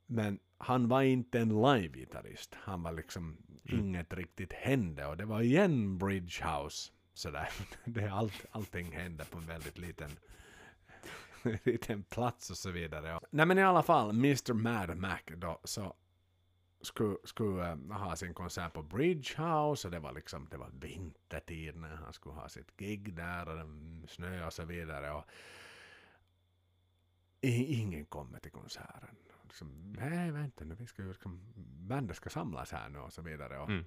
men han var inte en live-gitarrist. Han var liksom, inget riktigt hände och det var igen Bridge House. Sådär. Det är allt, allting hände på en väldigt liten liten plats och så vidare. Nej men i alla fall, Mr Mad Mac då så skulle, skulle eh, ha sin konsert på Bridge House och det var liksom, det var vintertid när han skulle ha sitt gig där och det snö och så vidare. Och ingen kommer till konserten. Liksom, Nej, vänta nu, vi ska ju liksom, bandet ska samlas här nu och så vidare. Och, Mm.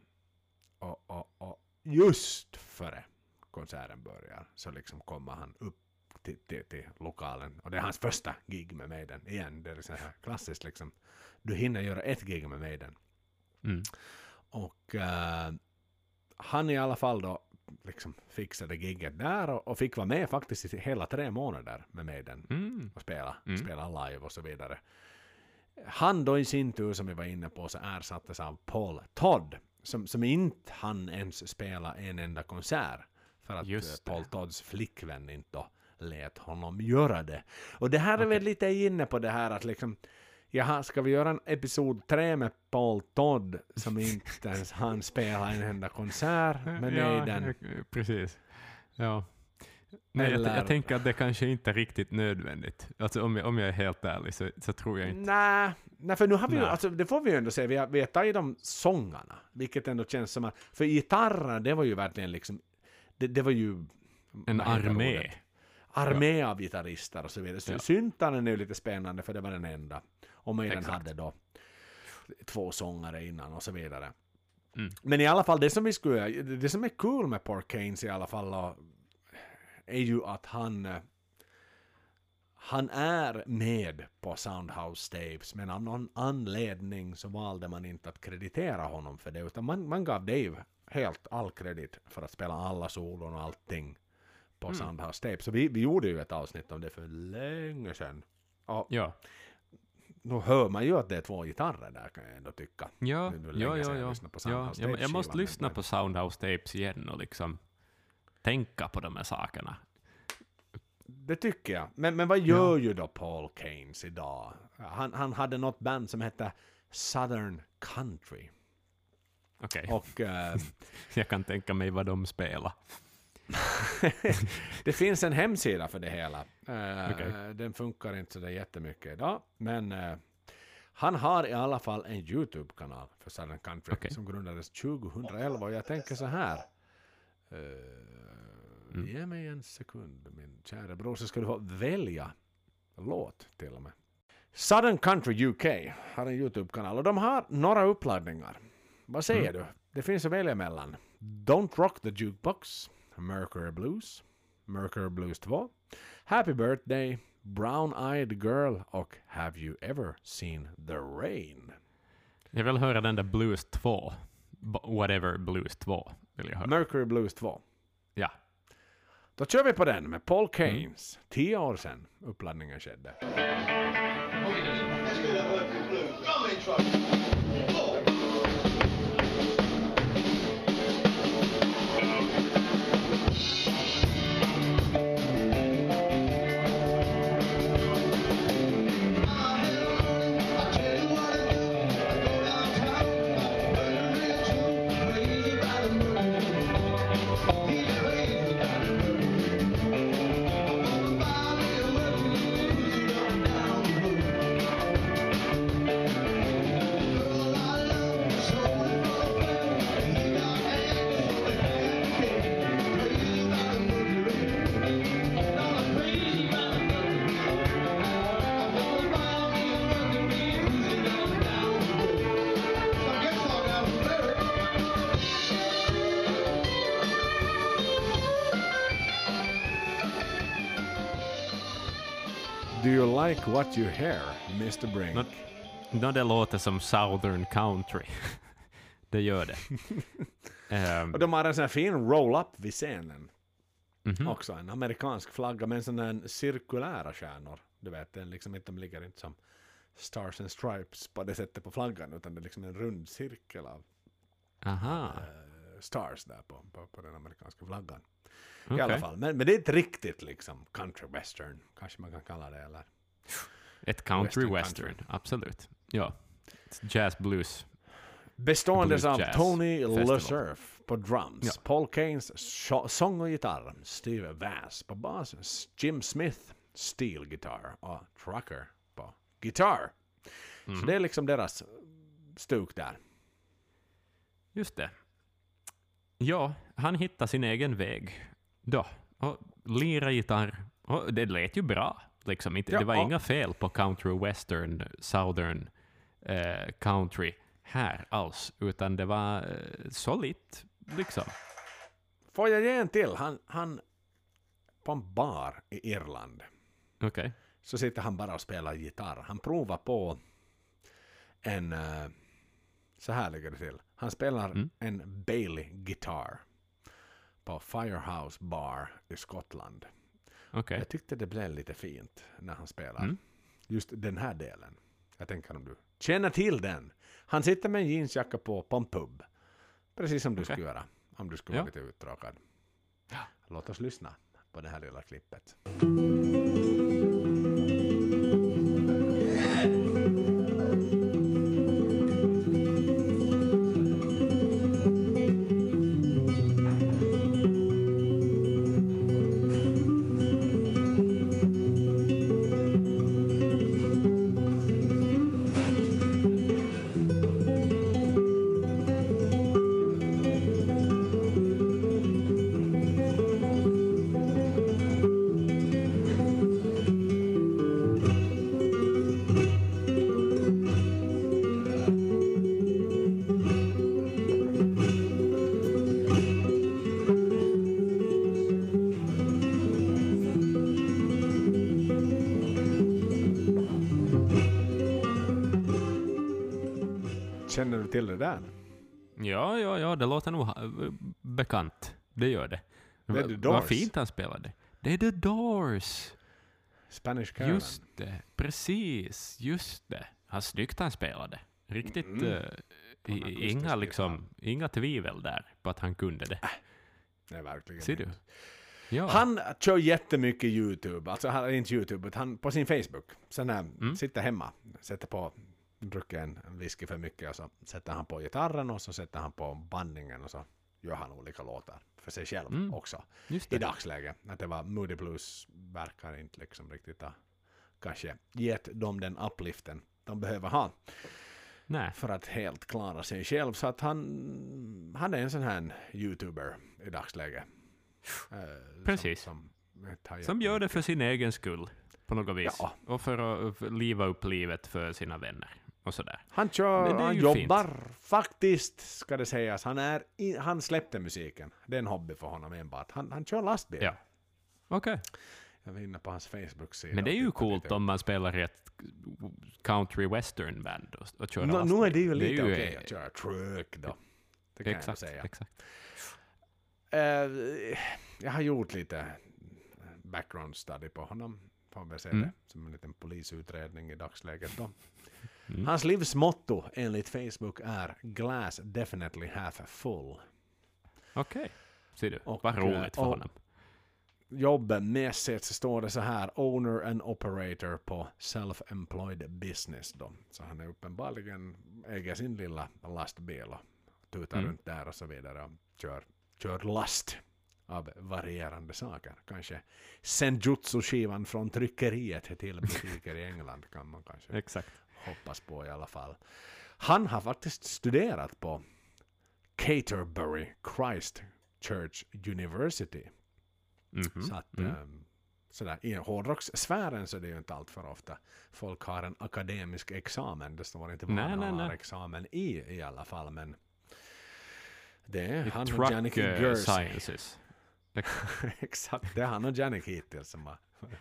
och, och, och just före konserten börjar så liksom kommer han upp till, till, till lokalen. Och det är hans första gig med Maiden. Igen, det är så här klassiskt liksom. Du hinner göra ett gig med Maiden. Mm. Och eh, han i alla fall då liksom fixade gigget där och, och fick vara med faktiskt i hela tre månader med Maiden Mm. och spela, Mm. spela live och så vidare. Han då i sin tur som vi var inne på så ersattes av Paul Todd som, som inte han ens spela en enda konsert för att Just eh, Paul. Todds flickvän inte då lät honom göra det. Och det här är väl lite inne på det här att liksom Jaha, ska vi göra en episod 3 med Paul Todd som inte ens han spelar en enda konsert med ja, eh, precis. Ja. Nej, jag, Eller- jag tänker att det kanske inte är riktigt nödvändigt. Alltså om jag, om jag är helt ärlig så, så tror jag inte. Nej, nej, för nu har vi ju, alltså, det får vi ju ändå säga, vi har, vi har tagit de sångarna, vilket ändå känns som att, för gitarrer, det var ju verkligen liksom, det, det var ju... En armé. ordet? Armé av gitarrister och så vidare. Ja. Syntaren är ju lite spännande, för det var den enda. Och Maiden Exakt. hade då två sångare innan och så vidare. Mm. Men i alla fall, det som vi skulle, det som är kul med Pork Keynes i alla fall, och, är ju att han han är med på Soundhouse Tapes, men av någon anledning så valde man inte att kreditera honom för det, utan man, man gav Dave helt all kredit för att spela alla solon och allting på Soundhouse Tapes. Så vi, vi gjorde ju ett avsnitt om det för länge sedan. Och Ja, nu hör man ju att det är två gitarrer där kan jag ändå tycka. ja, länge ja, ja. jag ja. på ja jag, jag måste lyssna på Soundhouse Tapes igen och liksom tänka på de här sakerna. Det tycker jag. Men, men vad gör ju då Paul Keynes idag? Han, han hade något band som hette Southern Country. Okej, Och eh, jag kan tänka mig vad de spelar. det finns en hemsida för det hela. Eh, Okej. Den funkar inte så jättemycket idag. Men eh, han har i alla fall en YouTube-kanal för Southern Country Okej. som grundades 2011. Och jag tänker så här. Uh, Mm. Ge mig en sekund min kära bror så ska du få välja låt till och med. Southern Country UK har en YouTube-kanal och de har några uppladdningar. Vad säger du? Det finns att välja mellan. Don't Rock the Jukebox, Mercury Blues, Mercury Blues 2, Happy Birthday, Brown Eyed Girl och Have You Ever Seen the Rain? Jag vill höra den där Blues 2. B- Whatever Blues 2 vill jag höra. Mercury Blues 2. Ja. Då kör vi på den med Paul Keynes. Tio år sedan uppladdningen skedde. Like what you hear, Mr. Brink? Nå, nå, det låter som Southern Country. det gör det. Ehm, Och de har en sån här fin roll-up vid scenen. mhm. Också en amerikansk flagga med sådana här cirkulära stjärnor. Du vet, den liksom inte, de ligger inte som Stars and Stripes på det sättet på flaggan, utan det är liksom en rund cirkel av Aha, eh, stars där på, på, på den amerikanska flaggan. I okej. alla fall. Men, men det är inte riktigt liksom country western, kanske man kan kalla det. Eller? Ett country Western western, country. absolut. Ja. Jazz blues. Beståendes Blues av Tony. LeSurf på drums, Ja. Paul Keynes sång och gitarr, Steve Vass på bas, Jim Smith steel guitar och Trucker på gitarr. Så Mhm. det är liksom deras stuk där. Just det. Ja, han hittade sin egen väg. Då. Och lira gitarr. Och det lät ju bra. Liksom. Inte, Ja, det var och- inga fel på country western, southern eh, country här alls, utan det var eh, solitt. Liksom. Får jag ge en till? Han, han på en bar i Irland Okej. så sitter han bara och spelar gitarr. Han provar på en... eh, så här ligger det till. Han spelar Mm. en Bailey gitarr på Firehouse Bar i Skottland. Okej. Jag tyckte det blev lite fint när han spelar. Mm. Just den här delen. Jag tänker om du känner till den. Han sitter med en jeansjacka på på en pub. Precis som du Okej. skulle göra om du skulle vara Ja. lite uttråkad. Låt oss lyssna på det här lilla klippet. Till det där? Ja, ja, ja, det låter nog bekant. Det gör det. Det är The Vad Doors. fint han spelade. Det är The Doors. Spanish Caroline. Just det, precis, just det. Han snyggt han spelade. Riktigt, Mm. akustisk inga, liksom, inga tvivel där på att han kunde det. Nej, verkligen Ser du? Ja. Han kör jättemycket YouTube, alltså han, inte YouTube, utan han, på sin Facebook. Sen när Mm. sitter hemma, sätter på, druckit en whisky för mycket och så sätter han på gitarren och så sätter han på bandningen och så gör han olika låtar för sig själv Mm. också. I dagsläget. Att det var Moody Blues verkar inte liksom riktigt ha kanske gett dem den upliften de behöver ha Nej. för att helt klara sig själv. Så att han, han är en sån här YouTuber i dagsläget. Eh, Precis. Som, som, Som gör det för sin egen skull, på något vis. Ja. Och för att liva upp livet för sina vänner. Och sådär. Han, kör, han jobbar faktiskt, ska det sägas. Han, är i, han släppte musiken. Det är en hobby för honom enbart. Han, han kör lastbil. Ja. Okej. Jag var inne på hans Facebook-sida. Men det är ju coolt om man spelar i ett country western band och, och kör lastbil. nu är det ju lite okej eh, att köra truck då. Det kan Exakt, jag säga. exakt. Eh, jag har gjort lite background study på honom. Får väl säga Mm. det som en liten polisutredning i dagsläget då. Mm. Hans livsmotto enligt Facebook är Glass definitely half full. Okej. Ser du? Och, Vad roligt för och- honom. Jobbmässigt så står det så här owner and operator på self-employed business då. Så han är uppenbarligen äger sin lilla lastbil och tutar Mm. runt där och så vidare och kör, kör last av varierande saker. Kanske Senjutsu-skivan från tryckeriet till butiker i England kan man kanske Exakt. Hoppas på i alla fall. Han har faktiskt studerat på Caterbury Christ Church University. Mhm. Så att Mm. ehm, sådär, i hårdrockssfären så är det ju inte allt för ofta folk har en akademisk examen. Det står inte vad man har nej. examen i i alla fall. Men det är I han och Janik eh, sciences. Exakt, det är han och Janik hittills som har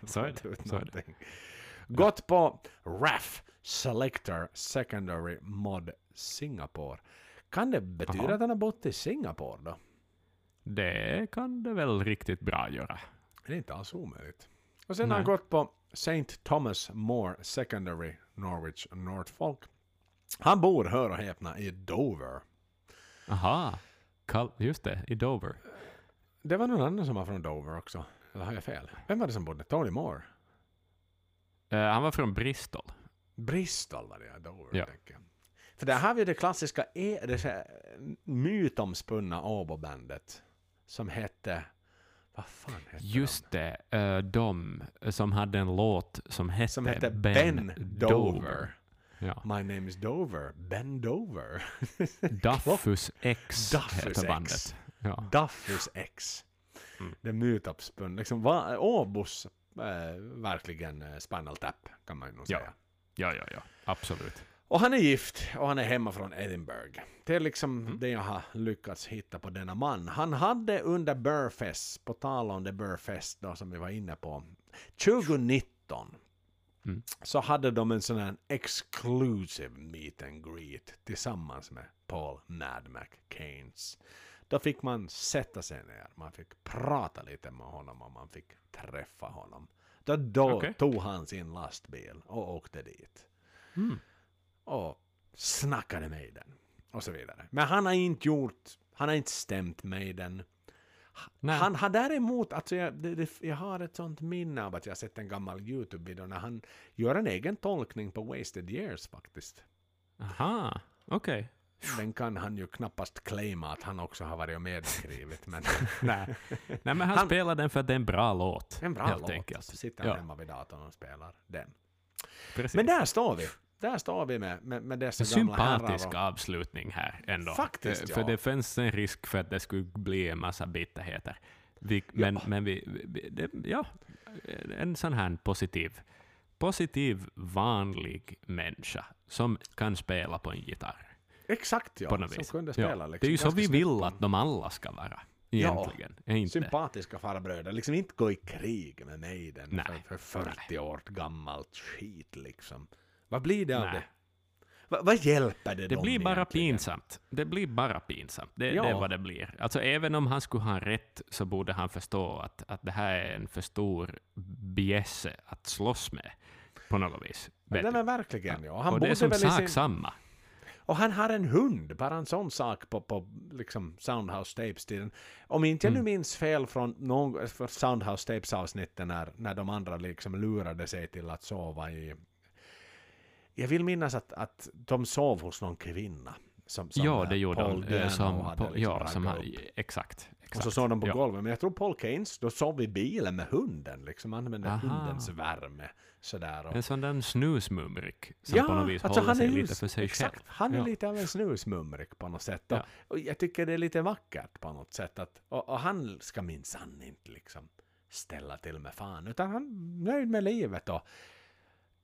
Så är det, så är det. Gått på RAF Selector Secondary Mod Singapore. Kan det betyda Jaha. att han har bott i Singapore då? Det kan det väl riktigt bra göra. Det är inte alls omöjligt. Och sen har han Nej. gått på St. Thomas More Secondary Norwich Norfolk. Han bor, hör och häpna, i Dover. Aha, just det, i Dover. Det var någon annan som var från Dover också. Eller har jag fel? Vem var det som bodde? Tony Moore? Eh, han var från Bristol. Bristol var det. Dover, Ja. tänker. För där har vi det klassiska, e- det mytomspunna Åbo-bandet som hette... Vad fan hette Just det, eh, de som hade en låt som hette, Som hette Ben, Dover. Ja. My name is Dover. Ben Dover. Duffus X Duffus heter X. bandet. Ja. Duffus X. Mm. Det mytomspunna. Liksom, Åbos eh, verkligen eh, Spinal Tap kan man nog Ja. säga. ja, ja, ja, absolut. Och han är gift och han är hemma från Edinburgh. Det är liksom Mm. det jag har lyckats hitta på denna man. Han hade under Burfest, på tal om det Burfest då som vi var inne på, 2019 Mm. så hade de en sån här exclusive meet and greet tillsammans med Paul Mad Keynes. Då fick man sätta sig ner, man fick prata lite med honom och man fick träffa honom. Då, då Okej. tog han sin lastbil och åkte dit Mm. och snackade med den och så vidare. Men han har inte gjort, han har inte stämt med den. Nej. Han har däremot, alltså jag, det, det, jag har ett sånt minne av att jag har sett en gammal YouTube-video när han gör en egen tolkning på Wasted Years faktiskt. Aha, okej. Den kan han ju knappast claima att han också har varit och medskrivit, men Nej. Nej, men han, Han- spelar den för att det är en bra låt. en bra helt låt. enkelt. Så sitter han Ja. hemma vid datorn och spelar den. Precis. Men där står vi. Där står vi med, med, med dessa En gamla sympatisk och- avslutning här ändå. Faktiskt, Eh, För ja. det fanns en risk för att det skulle bli en massa bitterheter. Vi, men men vi, vi det, ja, en sån här positiv, positiv, vanlig människa som kan spela på en gitarr. Exakt ja, på något som vis. kunde Ja. spela. Liksom, Det är ju så ganska vi vill att de alla ska vara. Egentligen. Är inte? sympatiska farbröder. Liksom inte gå i krig med Maiden Nej. för, för 40 år gammalt skit liksom. Vad blir det av Nej. det? Va, vad hjälper det Det blir bara egentligen? pinsamt. Det blir bara pinsamt. Det, Ja. det är vad det blir. Alltså även om han skulle ha rätt så borde han förstå att, att det här är en för stor bjässe att slåss med på något vis. Du? men verkligen ja. Han och det är som sak sin... samma. Och han har en hund, bara en sån sak på, på liksom Soundhouse Tapes-tiden. Om inte jag Mm. nu minns fel från någon, för Soundhouse Tapes-avsnitten när, när de andra liksom lurade sig till att sova i... Jag vill minnas att, att de sov hos någon kvinna. Som, som ja, det gjorde Paul de. Eh, Som, liksom ja, som upp. exakt, exakt. Och så sov de på ja. golvet. Men jag tror Paul Keynes, då sov i bilen med hunden. Liksom använde Aha. hundens värme. Sådär. En sån där snusmumrik som på något vis håller sig lite för sig exakt, själv. Han är Ja. lite av en snusmumrik på något sätt. Ja. Och, och jag tycker det är lite vackert på något sätt. Att, och, och han ska minsann inte liksom ställa till med fan. Utan han är nöjd med livet. Och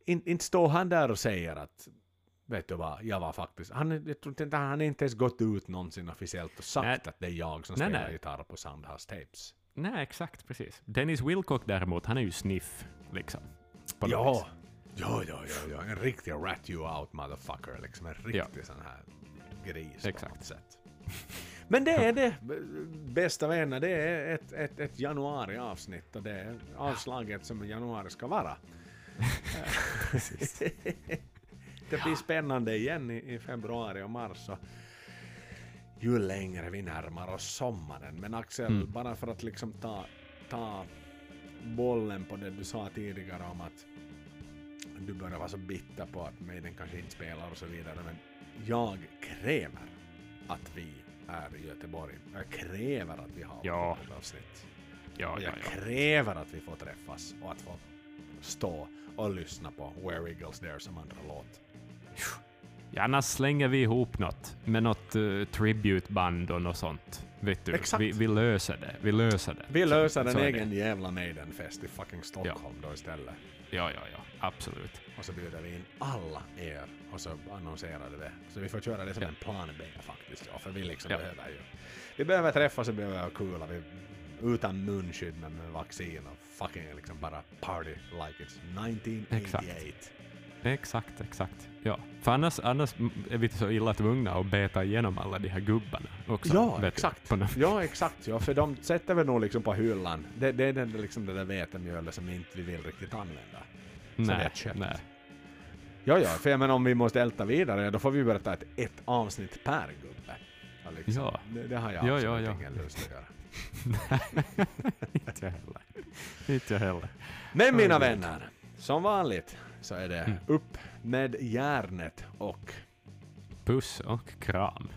in, inte står han där och säger att Vet du vad, jag var faktiskt... Han, jag tror inte, han har inte ens gått ut någonsin officiellt och sagt Nej. att det är jag som Nej, spelar nej. gitarr på Soundhouse Tapes. Nej, exakt, precis. Dennis Wilcock däremot, han är ju sniff, liksom. På något Ja. vis. ja, ja, ja, ja, en riktig rat you out motherfucker, liksom en riktig sån här gris på Exakt. något sätt. Men det är det, bästa vänner, det är ett, ett, ett januari-avsnitt och det är avslaget som januari ska vara. det blir spännande igen i, i februari och mars. Och ju längre vi närmar oss sommaren. Men Axel, Mm. bara för att liksom ta, ta bollen på det du sa tidigare om att du börjar vara så bitter på att Maiden kanske inte spelar och så vidare. Men jag kräver att vi är i Göteborg. Jag kräver att vi har Ja. ett avsnitt. Ja, Och ja, jag ja. kräver att vi får träffas och att få stå och lyssna på Where Eagles There som andra låt. Ja, annars slänger vi ihop något med något uh, tributeband och något sånt. Vet du, Exakt. vi, vi löser det. Vi löser det. Vi Så- löser en så egen jävla Maiden-fest i fucking Stockholm då istället. Ja, ja, ja. Absolut. Och så bjuder vi in alla er och så annonserar vi det. Så vi får köra det som Ja. en plan B faktiskt. Ja, för vi liksom Ja. behöver ju... Vi behöver träffas och vi behöver ha kul vi utan munskydd men med vaccin och fucking liksom bara party like it's 1988. Exakt, exakt. Ja. För annars, annars är vi så illa tvungna att beta igenom alla de här gubbarna också. Ja, du, exakt. något- Ja, exakt. Ja, för de sätter väl nog liksom på hyllan. Det, det är den, liksom det där vetemjölet som inte vi vill riktigt använda. Så det är Nej, nej. Ja, ja, för jag menar om vi måste älta vidare, då får vi börja ta ett, ett avsnitt per gubbe. Ja, liksom. Ja. Det, det har jag Ja, absolut ja, ja. ingen lust att göra. Inte jag heller. Inte jag heller. Men mina vänner, som vanligt så är det Mm. upp med järnet och Puss och kram.